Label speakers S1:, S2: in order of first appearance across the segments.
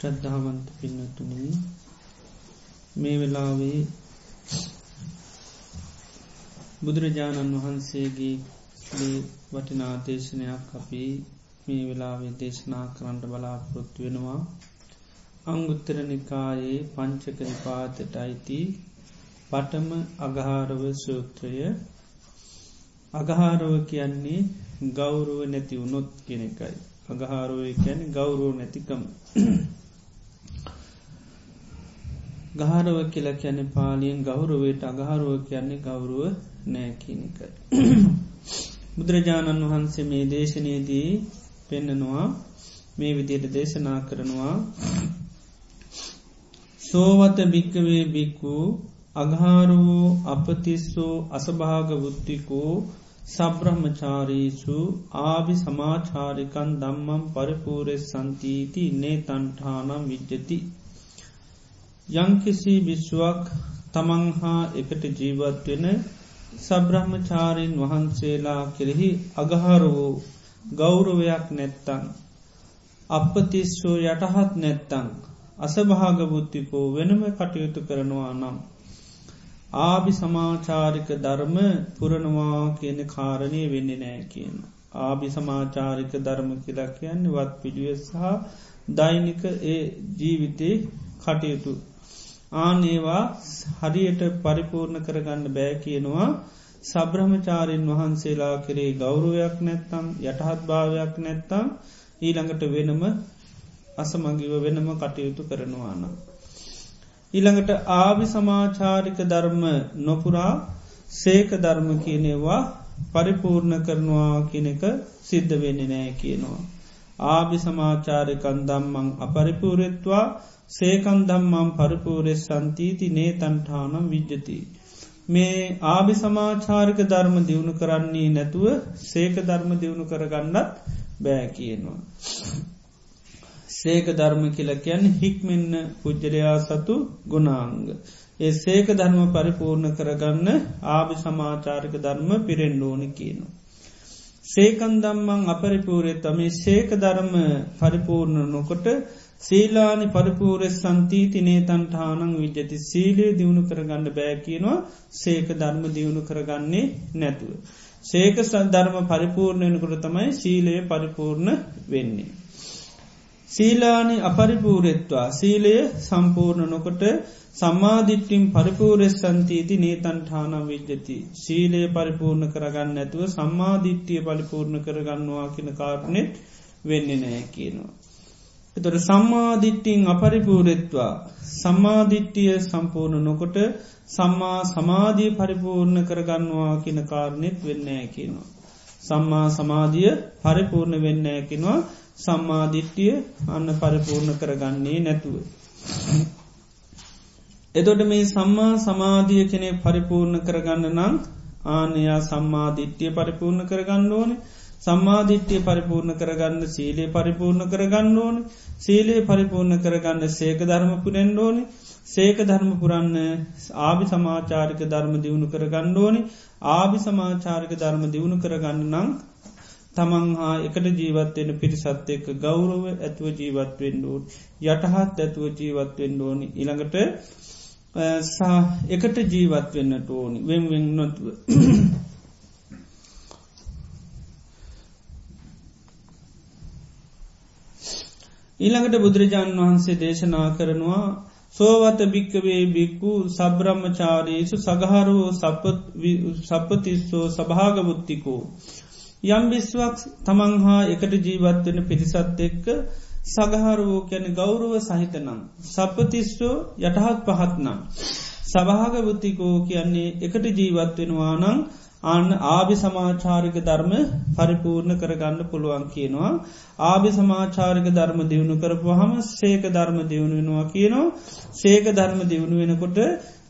S1: ශ්‍රද්ධාවන්ත පින්නතුනි මේ වෙලාවේ බුදුරජාණන් වහන්සේගේ වටිනා දේශනයක් අපි මේ වෙලාවේ දේශනා කරන්නට බලාපොරොත්තු වෙනවා. අංගුත්තර නිකායේ පංචක නිපාතට අයිති පටම අගහාරව සූත්‍රය. අගහාරව කියන්නේ ගෞරුව නැති වුණොත් කෙනෙකයි අගහාරුව කැන ගෞරුව නැතිකම. ගහරව කියලා කැන පාලියෙන් ගෞරුවයට අගහරුව කියන්නේ ගෞරුව නෑකිනික. බුදුරජාණන් වහන්සේ මේ දේශනයේදී පෙන්නනවා මේ විදියට දේශනා කරනවා සෝවත භික්කවේ බික්කු අගහාරුවෝ අපතිස්සෝ අසභාග බුද්ධිකෝ සබ්‍රහ්මචාරීසු ආභි සමාචාරිකන් දම්මම් පරිපූරෙස් සන්තීති නේ තන්ටානම් විජ්ජති යංකිසි විශ්වක් තමන් හා එකට ජීවත්වෙන සබ්‍රහ්මචාරීන් වහන්සේලා කෙරෙහි අගහර වූ ගෞරවයක් නැත්තං අපපතිස්සෝ යටහත් නැත්තං අසභාගබුද්ධිකෝ වෙනම කටයුතු කරනවා නම් ආභි සමාචාරික ධර්ම පුරණවා කියන කාරණය වෙන්න නෑ කියන. ආභි සමාචාරික ධර්ම කියලා කියන්න වත් පිළිුව සහ දෛනික ඒ ජීවිතේ කටයුතු. ආනේවා හරියට පරිපූර්ණ කරගන්න බෑ කියනවා සබ්‍රහමචාරයෙන් වහන්සේලා කරේ ගෞරුවයක් නැත්තම් යටහත් භාවයක් නැත්තම් ඊළඟට වෙනම අසමගිව වෙනම කටයුතු කරනවානම්. ඊළඟට ආවි සමාචාරික ධර්ම නොපුරා සේක ධර්ම කියනෙවා පරිපූර්ණ කරනවා කියනක සිද්ධ වෙන්න නෑ කියනවා. ආභි සමාචාරකන් දම්මං අපරිපූරෙත්වා සේකන් දම්මම් පරිපූරෙස් සන්තීති නේ තන්ටානම් විජ්ජති. මේ ආභි සමාචාරික ධර්ම දියුණු කරන්නේ නැතුව සේක ධර්ම දියුණු කරගන්නත් බෑ කියනවා. සේක ධර්ම කියලකයන් හික්මෙන්න්න පුද්ජරයා සතු ගුණාංග. ඒ සේක ධර්ම පරිපූර්ණ කරගන්න ආභි සමාචාරික ධර්ම පිරෙන්ඩෝනි කියනවා. සේකන් දම්මං අපරිපූරය තමයි සේක ධර්ම පරිපූර්ණ නොකොට සීලානි පරිපූරෙස් සන්තීතිනේ තන්ටානං විජ්ජති සීලේ දියුණු කරගන්න බෑකියනවා සේක ධර්ම දියුණු කරගන්නේ නැතුව. සේක සද්ධර්ම පරිපූර්ණයනකොට තමයි සීලය පරිපූර්ණ වෙන්නේ. සීලානි අපරිපූරෙත්වා සීලය සම්පූර්ණ නොකොට සම්මාධිට්ටිම් පරිපූරෙස් සන්තීති නේතන්ටාන විද්ජති. ශීලය පරිපූර්ණ කරගන්න ඇතුව සම්මාධිට්ටිය පරිපූර්ණ කරගන්නවා කියන කාරණෙත් වෙන්න නෑ කියනවා. එතොට සම්මාධිට්ටිං අපරිපූරෙත්වා සම්මාධිට්ටිය සම්පූර්ණ නොකොට සම්මා සමාධී පරිපූර්ණ කරගන්නවා කියන කාරණෙත් වෙන්නෑ කියනවා. සම්මා සමාධිය පරිපූර්ණ වෙන්න ඇකිනවා සම්මාධිට්ටිය අන්න පරිපූර්ණ කරගන්නේ නැතුව. එතොට මේ සම්මා සමාධිය කෙනෙ පරිපූර්ණ කරගන්න නම් ආනයා සම්මාධිට්්‍යය පරිපූර්ණ කරගන්න ඕන සම්මාධිට්්‍යය පරිපූර්ණ කරගන්න සීලේ පරිපූර්ණ කරගන්න ඕන. සීලේ පරිපූර්ණ කරගන්න සේක ධර්ම පුරෙන්ඩ ඕනි. සේක ධර්ම පුරන්න ආභි සමාචාරික ධර්ම දියුණු කරගන්න ඕනි. ආභි සමාචාරික ධර්ම දියුණු කරගන්න නම් තමන් හා එකට ජීවත්වෙන පිරිසත් එක්ක ගෞරව ඇතුව ජීවත්වෙන් ෝන් යටහත් ඇතුව ජීවත්වෙන් ඕනි. ඉළඟට එකට ජීවත් වෙන්නට ඕනි. වෙන්වෙන් නොතුව. ඊළඟට බුදුරජාණන් වහන්සේ දේශනා කරනවා සෝවත භික්කවේ බික්කු සබ්‍රහ්මචාරීසු සගහරුව සප්පතිස්සෝ සභාගබුත්තිකෝ යම් බිස්වක් තමන් හා එකට ජීවත්වෙන පිරිසත් එක්ක සගහරුවෝ කැන ගෞරුව සහිතනම්. සපතිස්්‍රෝ යටහත් පහත්නම්. සභාග බුද්ධිකෝ කියන්නේ එකට ජීවත්වෙනවා නං අන්න ආභි සමාචාරික ධර්ම පරිපූර්ණ කරගන්න පුළුවන් කියනවා. ආභි සමාචාරික ධර්ම දියුණු කරපු හම සේක ධර්ම දියුණු වෙනවා කියනවා. සේක ධර්ම දියුණු වෙනකොට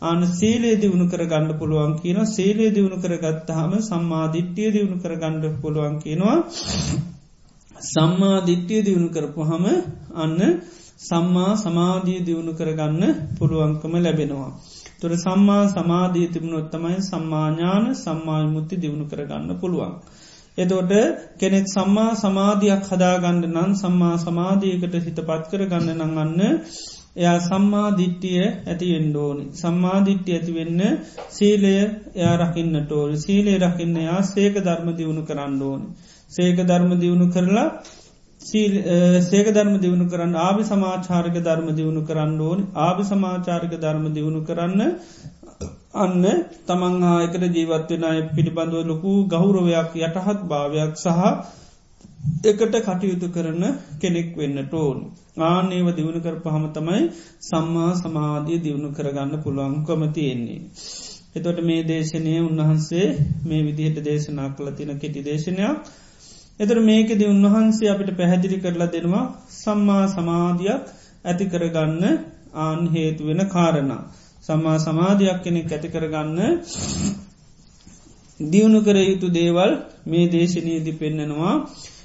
S1: අන සීලේ දියුණු කර ගණඩ පුළුවන් කියන සීලේ දියුණු කරගත්තහම සම්මාධිට්්‍යය දියුණු කර ගණ්ඩ පුළුවන් කියනවා. සම්මාධිට්්‍යය දියුණු කරපු හම අන්න සම්මා සමාධී දියුණු කරගන්න පුළුවන්කම ලැබෙනවා. තුර සම්මා සමාධී තිබුණොත්තමයි සම්මාඥාන සම්මාල්මුත්ති දියුණු කරගන්න පුළුවන්. එතෝට කෙනෙක් සම්මා සමාධයක් හදාගණ්ඩ නම් සම්මා සමාධීකට හිත පත් කර ගන්න නඟන්න එයා සම්මාධිට්ටිය ඇති වෙන්ඩෝනි. සම්මාධිට්්‍ය ඇතිවෙන්න සීලය එයා රකින්නට ඕනි සීලේ රකින්න යා සේක ධර්ම දියුණු කරන්න ඕනි. සේක ධර්ම දියුණු කරලා සේක ධර්ම දියුණු කරන්න ආභි සමාචාරක ධර්ම දියුණු කරන්න ඕනි. ආභි සමාචාරක ධර්ම දියුණු කරන්න අන්න තමන් ආයකට ජීවත්වෙන අය පිළිබඳව ලොකු ගෞරවයක් යටහත් භාවයක් සහ එකට කටයුතු කරන කෙනෙක් වෙන්න ටෝන් ආනේව දියුණු කර පහම තමයි සම්මා සමාධිය දියුණු කරගන්න පුළුවන්කම තියෙන්නේ. එතොට මේ දේශනය උන්වහන්සේ මේ විදිහට දේශනා කළ තින කෙටි දේශනයක්. එතර මේකෙද උන්වහන්සේ අපිට පැහැදිලි කරලා දෙනවා සම්මා සමාධයක් ඇති කරගන්න ආන් හේතු වෙන කාරණ. සම්මා සමාධයක් කෙනෙක් ඇති කරගන්න දියුණු කර යුතු දේවල් මේ දේශනීදි පෙන්නෙනවා.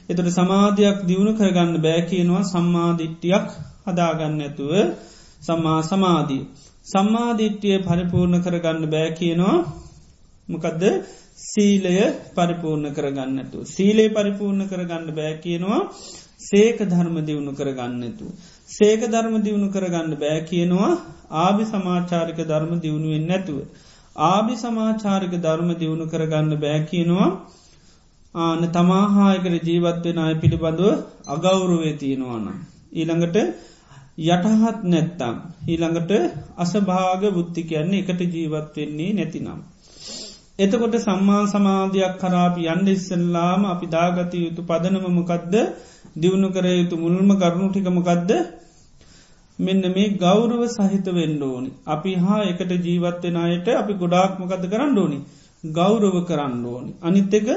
S1: එතට සමාධයක් දියුණු කරගන්න බෑකියනවා සම්මාධිට්ටියක් හදාගන්න ඇතුව සම්මා සමාධී. සම්මාධිට්ටිය පරිපූර්ණ කරගන්න බෑකියනවා මොකදද සීලය පරිපූර්ණ කරගන්නතු. සීලේ පරිපූර්ණ කරගන්න බෑ කියනවා සේක ධර්ම දියුණු කරගන්නතු. සේක ධර්ම දියුණු කරගන්න බෑ කියනවා ආභි සමාචාරික ධර්ම දියුණුවෙන් නැතුව. ආභි සමාචාරික ධර්ම දියුණු කරගන්න බෑ කියනවා ආන තමාහායකර ජීවත්වෙන අය පිළිබඳව අගෞරුවේ තියෙනවාන. ඊළඟට යටහත් නැත්තම්. ඊළඟට අසභාග බුද්ධි කියන්නේ එකට ජීවත්වෙන්නේ නැතිනම්. එතකොට සම්මා සමාධයක් කරාපි යන්ඩ ඉස්සල්ලාම අපි දාගත යුතු පදනමමකක්ද දියුණු කර යුතු මුල්ම කරුණු ටිකමකක්ද මෙන්න මේ ගෞරව සහිත වෙන්න ඕනි. අපි හා එකට ජීවත්වෙන අයට අපි ගොඩාක්මකද කරන්න ඕනි. ගෞරව කරන්න ඕනි. අනිත් එක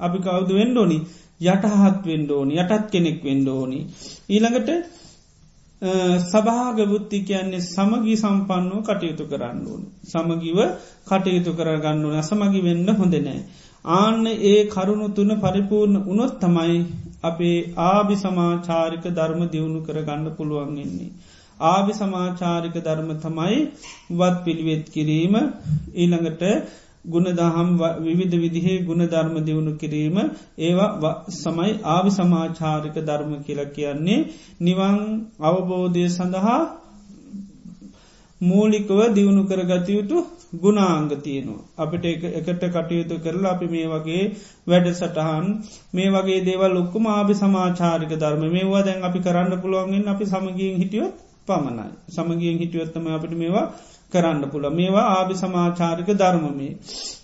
S1: අපි කවුද වෙන්න ඕනි යටහත් වෙන්න ඕනි යටත් කෙනෙක් වෙන්න ඕනි. ඊළඟට සභාග බුද්ධි කියන්නේ සමගී සම්පන්නෝ කටයුතු කරන්න ඕන. සමගිව කටයුතු කරගන්න ඕන අසමගි වෙන්න හොඳනෑ. ආන්න ඒ කරුණු තුන පරිපූර්ණ උනොත් තමයි අපේ ආභි සමාචාරික ධර්ම දියුණු කරගන්න පුළුවන්ගන්නේ. ආභි සමාචාරික ධර්ම තමයි වත් පිළිවෙත් කිරීම ඊළඟට ගුණදහම් විවිධ විදිහේ ගුණ ධර්ම දියුණු කිරීම ඒවා සමයි ආවි සමාචාරික ධර්ම කියල කියන්නේ නිවන් අවබෝධය සඳහා මූලිකව දියුණු කරගතයුතු ගුණාංග තියනවා. අපිට එකට කටයුතු කරලා අපි මේ වගේ වැඩ සටහන් මේ වගේ දේවල් ලොක්කුම ආභි සමාචාරික ධර්ම මේවා දැන් අපි කරන්න පුළුවන්ගෙන් අපි සමගියෙන් හිටියොත් පමණයි. සමගියෙන් හිටියොත්තම අපිට මේවා කරන්න පුළ මේවා ආභි සමාචාරික ධර්මමේ.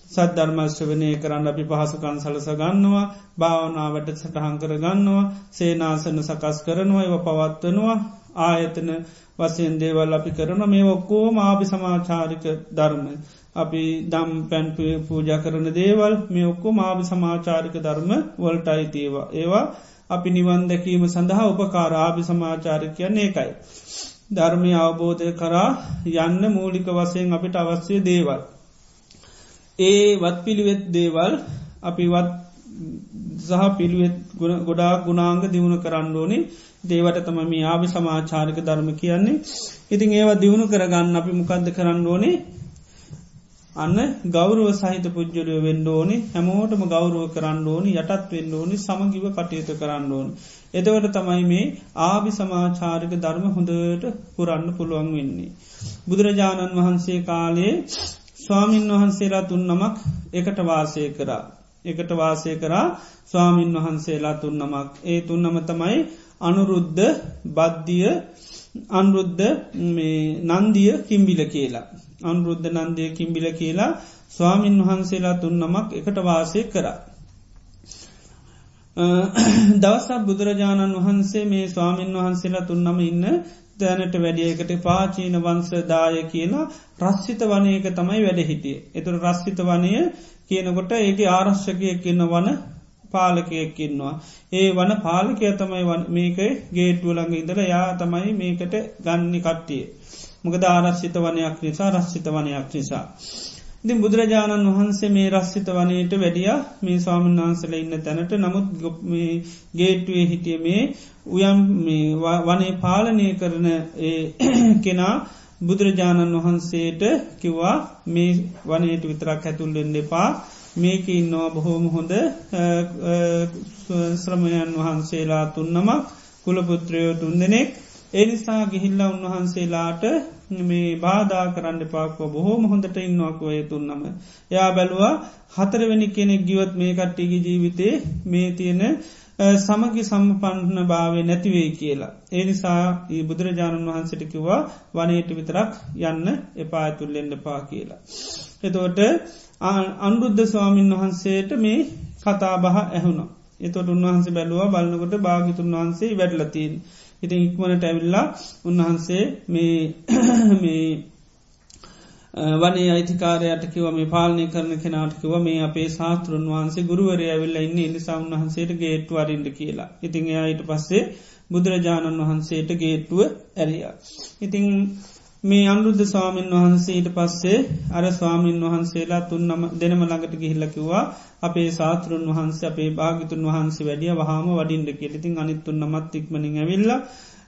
S1: සද්ධර්මශ්‍රවනය කරන්න අපි පහසුකන් සලස ගන්නවා භාවනාවට සටහන් කර ගන්නවා සේනාසන සකස් කරනවා ඒව පවත්වනවා ආයතන වසයෙන් දේවල් අපි කරන මේ ඔක්කෝ ආභි සමාචාරික ධර්ම. අපි දම් පැන්ප පූජ කරන දේවල් මේ ඔක්කෝ ආභි සමාචාරික ධර්ම වලට අයිතිේවා ඒවා අපි නිවන් දැකීම සඳහා උපකාර. ආභි සමාචාරිකයන්නේ එකයි. ධර්මය අවබෝධය කරා යන්න මූලික වසයෙන් අපිට අවශ්‍ය දේවල්. ඒ වත් පිළිවෙත් දේවල් අපි වත් සහ පිළිවෙත් ගොඩා ගුණාංග දියුණු කරන්න ඕනි දේවට තම මේ ආවි සමාචාරික ධර්ම කියන්නේ ඉතින් ඒවා දියුණු කරගන්න අපි මොකක්ද කරන්න ඕනේ අන්න ගෞරුව සහිත පුද්ජලය වෙන්න ඕනි හැමෝටම ගෞරුව කරන්න ඕනි යටත් වෙන්න ඕනි සමගිව කටයුතු කරන්න ඕනි. එදවට තමයි මේ ආභි සමාචාරික ධර්ම හොඳට පුරන්න පුළුවන් වෙන්නේ. බුදුරජාණන් වහන්සේ කාලේ ස්වාමීන් වහන්සේලා තුන් නමක් එකට වාසය කරා. එකට වාසය කරා ස්වාමීන් වහන්සේලා තුන් නමක් ඒ තුන්නම තමයි අනුරුද්ධ බද්ධිය අන්රුද්ධ නන්දිය කිම්බිල කියලා. අනුරුද්ධ නන්දය කිම්බිල කියලා ස්වාමීන් වහන්සේලා තුන් නමක් එකට වාසය කරා. දවසක් බුදුරජාණන් වහන්සේ මේ ස්වාමීන් වහන්සේලා තුන්නම ඉන්න දැනට වැඩියකට පාචීන වංශදාය කියලා රස්සිත වනයක තමයි වැඩ හිටිය. එතුර රස්සිත වනය කියනකොට ඒක ආරශ්ෂකයක්කින්න වන පාලකයක්කින්නවා. ඒ වන පාලකය තමයි මේක ගේටුවලඟ ඉදල යා තමයි මේකට ගන්නි කට්ටිය. මොකද ආරශ්ිත වනයක් නිසා රශ්ිත වනයක් නිසා. ඉති බුදුරජාණන් වහන්සේ මේ රස්සිත වනයට වැඩිය. මේ ස්වාමන් වහන්සල ඉන්න තැනට. නමුත් ගොප ගේටුවේ හිටිය මේ උයම් වනේ පාලනය කරන කෙනා බුදුරජාණන් වහන්සේට කිව්වා මේ වනයට විතරක් ඇතුල්ලෙන් එපා. මේක ඉන්නවා බොහෝම හොඳ ශ්‍රමයන් වහන්සේලා තුන්නම කුලපුත්‍රයෝ තුන් දෙනෙක්. එනිසා ගිහිල්ල උන්වහන්සේලාට මේ බාධා කරන්න පාක්ව බොහෝම හොඳට ඉන්නවාකුවය තුන්නම. යා බැලුවා හතරවෙනි කෙනෙක් ගිවත් මේ කට්ටිගේ ජීවිතේ මේ තියෙන සමගි සම්පන්න භාවය නැතිවෙයි කියලා. ඒ නිසා ඒ බුදුරජාණන් වහන්සටිකිවා වනයට විතරක් යන්න එපා ඇතුල්ලෙන්ඩ පා කියලා. එතෝට අනුරුද්ධ ස්වාමීන් වහන්සේට මේ කතා බහ ඇහුණා. එතොට උන්වහන්සේ බැලුව බලන්නකොට භාගිතුන් වහන්සේ වැඩලතින්. ඉතින් ඉක්මනට ඇවිල්ලා උන්වහන්සේ මේ වනේ අයිතිකාරයට කිව මේ පාලනය කරන කෙනාට කිව මේ අපේ සාතෘන් වහන්සේ ගුරුවරය ඇවිල්ල ඉන්න නිසා උන්වහන්සේට ගේට්ටු අරින්ට කියලා. ඉතින් එයායිට පස්සේ බුදුරජාණන් වහන්සේට ගේට්ටුව ඇරිය. ඉතිං මේ අනුරුද්ධ ස්වාමීන් වහන්සේට පස්සේ අර ස්වාමීන් වහන්සේලා තුන්නම දෙනම ළඟට ගිහිල්ලකිවා අපේ සාතෘන් වහන්සේ අපේ භාගිතුන් වහන්සේ වැඩිය වහම වඩින්ට කෙලිතින් අනිත්තුන් නමත් ඉක්මනින් ඇවිල්ල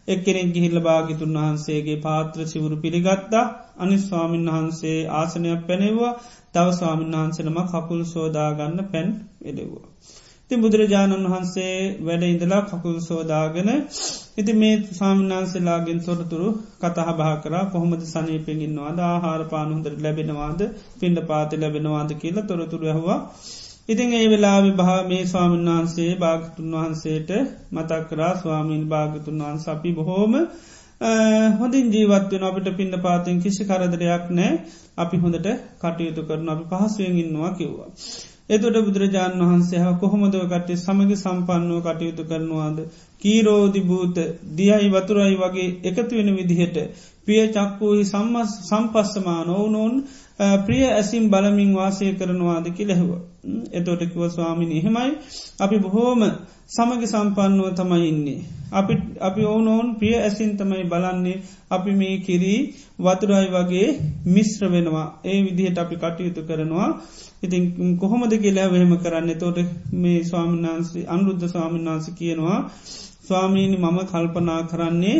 S1: එක්කෙනෙක් ගිහිල්ල භාගිතුන් වහන්සේගේ පාත්‍ර සිවුරු පිළිගත්තා. අනිස්වාමීන් වහන්සේ ආසනයක් පැනෙවා තව ස්වාමීන් වහන්සනම කකුල් සෝදාගන්න පැන් එඩෙව්වා. ති බුදුරජාණන් වහන්සේ වැඩ ඉඳලා කකුල් සෝදාගෙන ඉති මේ සාමනාන්සේලාගෙන් තොරතුරු කතහ බා කර කොහොමද සනීපෙන්ගින්නවාද ආහාර පානුහොදර ලැබෙනවාද? පින්ඩ පාති ලැබෙනවාද කියලා තොරතුරු ඇහවා. ඉතිං ඒ වෙලාවි බා මේ ස්වාමීන් වහන්සේ භාගතුන් වහන්සේට මතක් කරා ස්වාමීන් භාගතුන් වහන්ස අපි බොහෝම හොඳින් ජීවත්වෙන අපිට පින්න පාතින් කිසි කරදරයක් නෑ අපි හොඳට කටයුතු කරන අපි පහසුවෙන් ඉන්නවා කිව්වා. එතුට බුදුරජාණන් වහන්සේ කොහොමදව කටේ සමග සම්පන්නුව කටයුතු කරනවාද. කීරෝධි භූත දියයි වතුරයි වගේ එකතු වෙන විදිහට. පිය චක්කූහි සම්පස්සමාන ඕනෝන් ප්‍රිය ඇසිම් බලමින් වාසය කරනවාද කිලෙහව. එතෝට කිව ස්වාමිනි එහෙමයි. අපි බොහෝම සමග සම්පන්නුව තමයි ඉන්නේ. අපි අපි ඕනෝන් ප්‍රිය ඇසින් තමයි බලන්නේ. අපි මේ කිරී වතුරයි වගේ මිශ්‍ර වෙනවා. ඒ විදිහට අපි කටයුතු කරනවා. ඉතින් කොහොමද කියලා වෙහෙම කරන්න? තෝට මේ ස්වාමින්නාන්සේ අනුරුද්ධ ස්වාමීන් වහන්ස කියනවා ස්වාමීණි මම කල්පනා කරන්නේ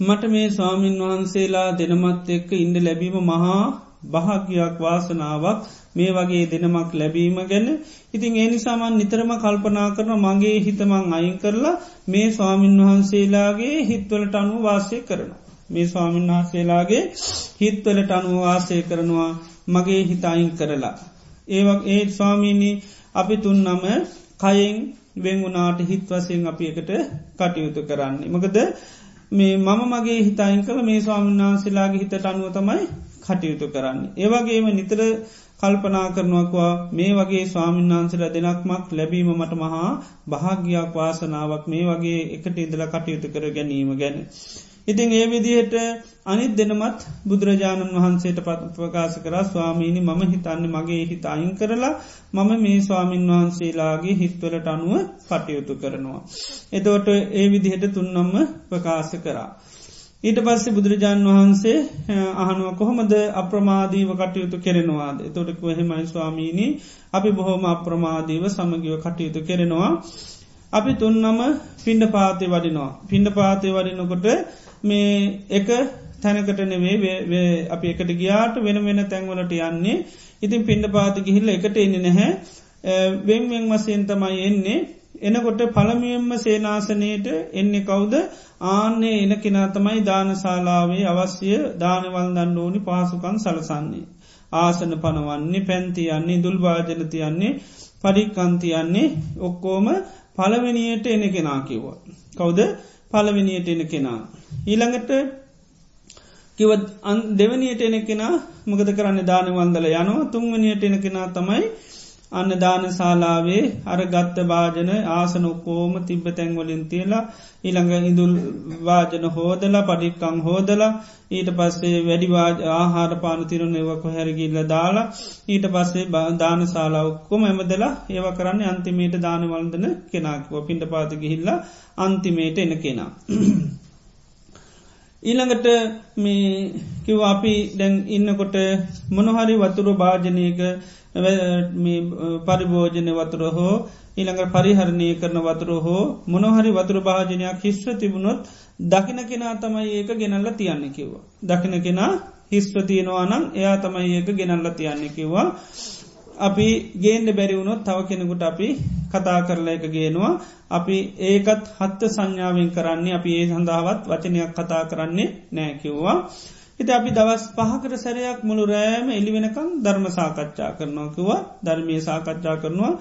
S1: මට මේ ස්වාමීන් වහන්සේලා දෙනමත් එක්ක ඉන්ඩ ලැබීම මහා භාග්‍යයක් වාසනාවක් මේ වගේ දෙනමක් ලැබීම ගැන ඉතින් ඒනි සාමන් නිතරම කල්පනා කරන මගේ හිතමං අයින් කරලා මේ ස්වාමීන් වහන්සේලාගේ හිත්වලට අනු වාසය කරන. මේ ස්වාමීන් වහන්සේලාගේ හිත්වලට අනුවාසය කරනවා මගේ හිතයින් කරලා. ඒවක් ඒ ස්වාමීණී අපි තුන් නම කයෙන් වෙංගුණාට හිත් වසයෙන් අපි එකට කටයුතු කරන්නේ. මකද මේ මම මගේ හිතයින් කළ මේ ස්වාමීන් වහන්සේලාගේ හිතට අනුව තමයි කටයුතු කරන්නේ. ඒවගේම නිතර කල්පනා කරනවකවා මේ වගේ ස්වාමීන් වහන්සල දෙනක්මක් ලැබීම මට මහා භාග්‍යයක් වාසනාවක් මේ වගේ එකට ඉදල කටයුතු කර ගැනීම ගැන. ඉතින් ඒ විදිහට අනිත් දෙනමත් බුදුරජාණන් වහන්සේට පත් ප්‍රකාශ කර ස්වාමීණි මම හිතන්න මගේ හිත අයින් කරලා මම මේ ස්වාමීන් වහන්සේලාගේ හිත්වලට අනුව කටයුතු කරනවා. එතවට ඒ විදිහට තුන්නම්ම ප්‍රකාශ කරා. ඊට පස්සේ බුදුරජාණන් වහන්සේ අහනුව කොහොමද අප්‍රමාදීව කටයුතු කෙරෙනවාද තොටක හෙමයි ස්වාමීණී අපි බොහොම අප්‍රමාදීව සමගිව කටයුතු කෙරෙනවා. අපි තුන්නම පින්ඩ පාතය වඩිනවා. පින්ඩ පාතය වඩිනකොට මේ එක තැනකට නෙවේ අපි එකට ගියාට වෙන වෙන තැන්වලට යන්නේ ඉතින් පින්ඩ පාති ගිහිල්ල එකට එන්න නැහැ වෙන්වෙන් වසයෙන් තමයි එන්නේ එනකොට පළමියම්ම සේනාසනයට එන්නේ කවුද ආන්නේ එන කෙනා තමයි දානශාලාවේ අවශ්‍ය දානවල් දන්න ඕනි පහසුකන් සලසන්නේ. ආසන පනවන්නේ පැන්තියන්නේ දුල්භාජනතියන්නේ පඩිකන්තියන්නේ ඔක්කෝම පළවෙනියට එන කෙනා කිව්වා. කවුද පළවෙනියට එන කෙනා. ඊළඟට කිවත් දෙවනියට එන කෙනා මගද කරන්න දානවන්දල යනවා තුන්වනියට එන කෙනා තමයි අන්න දාන ශාලාවේ අර ගත්ත භාජන ආසන ඔක්කෝම තිබ්බ තැන්වලින් තියලා ඊළඟ ඉඳුල් වාජන හෝදලා පඩික්කං හෝදලා ඊට පස්සේ වැඩි ආහාර පාන තිරුණ එවක හැරගිල්ල දාලා ඊට පස්සේ දාන ශාලා ඔක්කොම ඇමදලා ඒව කරන්න අන්තිමේට දානවල්දන කෙනක්ව පින්ට පාති ගිහිල්ලා අන්තිමේට එන කෙනා. ඊළඟට මේ කිව් අපි දැන් ඉන්නකොට මොනහරි වතුර භාජනයක පරිභෝජනය වතුර හෝ ඊළඟ පරිහරණය කරන වතුර හෝ මොනොහරි වතුර භාජනයක් හිස්ව තිබුණොත් දකින කෙනා තමයි ඒක ගෙනල්ල තියන්න කිව්වා. දකින කෙනා හිස්ව තියෙනවා නම් එයා තමයි ඒක ගෙනල්ල තියන්න කිව්වා. අපි ගේන්ඩ බැරිවුණොත් තව කෙනෙකුට අපි කතා කරලා එක ගේනවා අපි ඒකත් හත්ත සංඥාවෙන් කරන්නේ අපි ඒ සඳහාවත් වචනයක් කතා කරන්නේ නෑකිව්වා. හිත අපි දවස් පහකට සැරයක් මුළු රෑම එලි වෙනකං ධර්ම සාකච්ඡා කරනවා කිවා ධර්මය සාකච්ඡා කරනවා.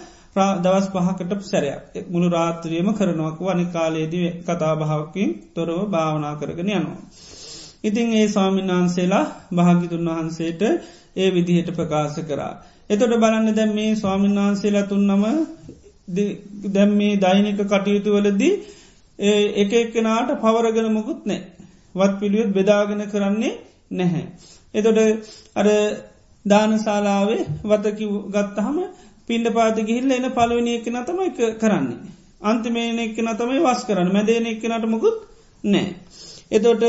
S1: දවස් පහකට සැරයක්. මුළු රාත්‍රියම කරනවක වනි කාලයේදී කතා භාවකින් තොරව භාවනා කරගෙන යනවා. ඉතිං ඒ ස්වාමින්වහන්සේලා භාගිතුන් වහන්සේට ඒ විදිහට ප්‍රකාශ කරා. එතොට බලන්න දැම් මේ ස්වාමින්වහන්සේලා තුන්නම දැම් මේ දෛනික කටයුතු වලදී එක එක්කෙනාට පවරගෙන මුකුත් නෑ වත් පිළියොත් බෙදාගෙන කරන්නේ නැහැ. එතොට අර දානශාලාවේ වතකි ගත්තහම පින්ඩ පාති ගිහිල්ල එන පලවෙනි එක්කන තමයි කරන්නේ. අන්තිමේන එක්කන තමයි වස් කරන්න මැදේන එක්කනට මුකුත් නෑ. එතොට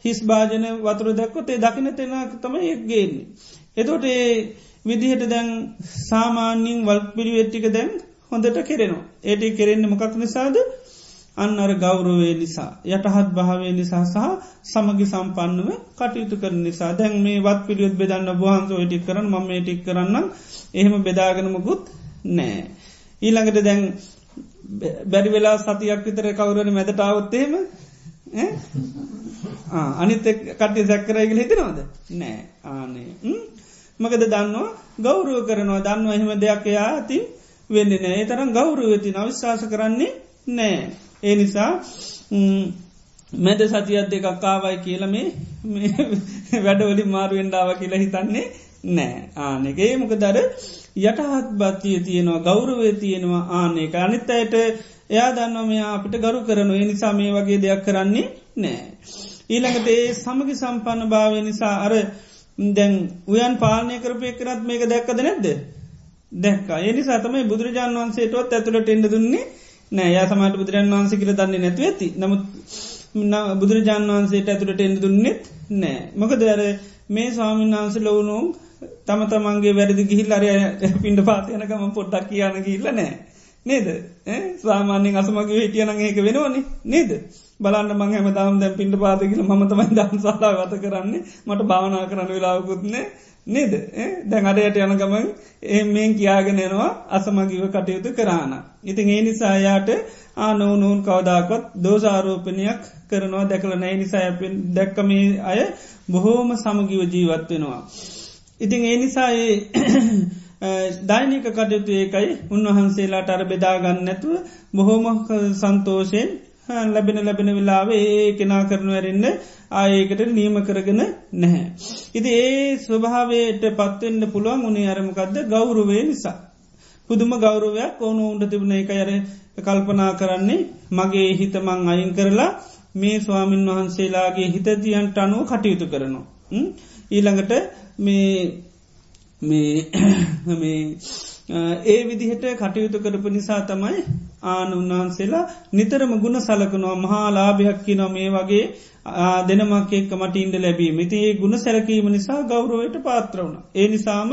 S1: හිස් භාජන වතුර දැක්කොතේ දකින තෙන තම එක්ගේන්නේ. එතොට ඒ විදිහට දැන් සාමාන්‍යින් වල් පිළිවෙට්ටික දැන් හොඳට කෙරෙනවා. ඒට කෙරෙන්නේ මොකක් නිසාද අන්න අර ගෞරවේ නිසා යටහත් භාවය නිසා සහ සමගි සම්පන්නව කටයුතු කර නිසා. දැන් මේ වත් පිළියොත් බෙදන්න බහන්සෝ ටික් කරන්න මම ටික් කරන්න එහෙම බෙදාගෙනමකුත් නෑ. ඊළඟට දැන් බැරි වෙලා සතියක් විතර කවුරන මැදටාවත්තේම අනිත කට්ටි සැක්කරයිගල හිතනවාද? නෑ ආනේ. මකද දන්නවා? ගෞරුව කරනවා. දන්නවා එහෙම දෙයක් එයා ඇති වෙන්න නෑ තරම් ගෞරුවති නවිශ්වාස කරන්නේ නෑ ඒ නිසා මැද සතියත් දෙකක් කාවයි කියල මේ වැඩවලි මාරුවෙන්ඩාව කියලා හිතන්නේ නෑ. ආනෙගේ මොක දර යටහත් බත්තිය තියෙනවා ගෞරවේ තියෙනවා ආනෙක අනිත් අයට එයා දන්නවා මෙයා අපිට ගරු කරනු ඒ නිසා මේ වගේ දෙයක් කරන්නේ නෑ. ඊළඟට ඒ සමගි සම්පන්න භාවය නිසා අර දැන් උයන් පාලනය කරපය කරත් මේක දැක්කද නැද්ද. දැක්කා. ඒ නිසා තමයි බුදුරජාන් වන්සේටවත් ඇතුළට එන්න දුන්නේ නෑ යා සමට බුදුරන් වහන්සේ කියල දන්නේ නැතු ඇති. නමුත් බුදුරජාන් වහන්සේට ඇතුළට එන්න දුන්නෙත් නෑ. මොක දර මේ ස්වාමීන් වහන්ස ලොවුණු තම තමන්ගේ වැරදි ගිහිල් අරය පින්ඩ පාතියනකම පොට්ටක් කියන්න ගිල්ල නෑ. නේද? ස්වාමාන්‍යෙන් අසමගේ හිටියනං ඒක වෙනවනේ. නේද? බලන්න මං හැම දාම් දැන් පින්ට පාතිකිල ම තමයි දම් සලා ගත කරන්නේ. මට භාවනා කරන්න වෙලාවකුත්නේ නේද දැන් අඩයට යන ගමන් ඒ මේන් කියාගෙනනවා අසමගිව කටයුතු කරාන. ඉතින් ඒ නිසායාට ආනෝනූන් කවදාකොත් දෝසාරෝපනයක් කරනවා දැකල නෑ නිසා දැක්කමේ අය බොහෝම සමගිව ජීවත් වෙනවා. ඉතින් ඒ නිසා දෛනික කටයුතු ඒකයි උන්වහන්සේලාට අර බෙදාගන්න නැතුව බොහෝම සන්තෝෂයෙන් ලැබෙන ලැබෙන වෙලාව ඒ කෙනා කරනු ඇරන්න ආයකට නීම කරගෙන නැහැ. ඉති ඒ ස්වභාවයට පත්වෙන්න පුළුවන් උනේ අරමකක්ද ගෞරුවේ නිසා. පුදුම ගෞරවයක් ඕනු උන්ට තිබුණ එක අර කල්පනා කරන්නේ මගේ හිතමං අයින් කරලා මේ ස්වාමින් වහන්සේලාගේ හිතතියන්ට අනුව කටයුතු කරනවා. ඊළඟට මේ ඒ විදිහට කටයුතු කරපු නිසා තමයි ආන උන්වහන්සේලා නිතරම ගුණ සලකනවා මහා ලාභයක් කිනො මේ වගේ දෙනමක් එක්ක මටින්ට ලැබීම ඉති ඒ ගුණ සැරකීම නිසා ගෞරවයට පාත්‍රවුණ. ඒ නිසාම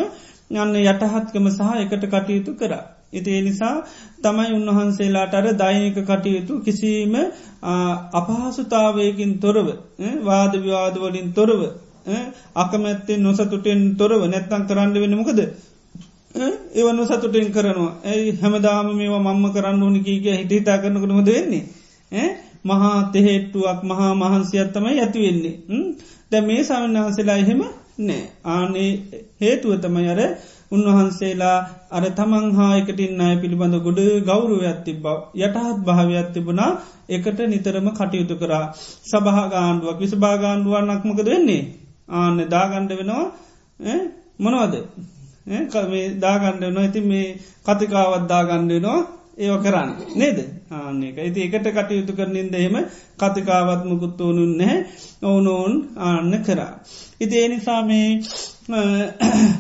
S1: යන්න යටහත්කම සහ එකට කටයුතු කර. ඉති ඒ නිසා තමයි උන්වහන්සේලාට අර දෛනික කටයුතු කිසිීම අපහසුතාවයකින් තොරව වාද විවාදවලින් තොරව අකමැත්තෙන් නොසතුටෙන් තොරව නැත්තං කරන්න වෙනමකද ඒවන්න සතුටෙන් කරනවා. ඇයි හැමදාම මේවා මම්ම කරන්න ඕනි කීක හිටිතා කරනකට හොද වෙන්නේ? මහා තෙහෙට්ටුවක් මහා මහන්සියත්තමයි ඇතිවෙන්නේ දැ මේ සමන්හන්සේලා එහෙම නෑ. ආනේ හේතුව තමයි අර උන්වහන්සේලා අර තමන් හා එකටින් අය පිළිබඳ ගොඩ ගෞරුවයක් තිබ යටහත් භාවයක් තිබුණා. එකට නිතරම කටයුතු කරා. සභහගාණ්ඩුවක් විසභාගාණ්ඩුවන්නක්මකද වෙන්නේ? ආන්න දාගණ්ඩ වෙනවා. මොනවද? කමේ දාගණ්ඩ නො ඇති මේ කතිකාවත් දාගණ්ඩනවා ඒව කරන්න නේද ආන්නේක ඇති එකට කටයුතු කරනින්ද එහෙම කතිකාවත් මුකුත් ඕනුන් නැහැ ඔවුනෝන් ආන්න කරා. ඉති එනිසා මේ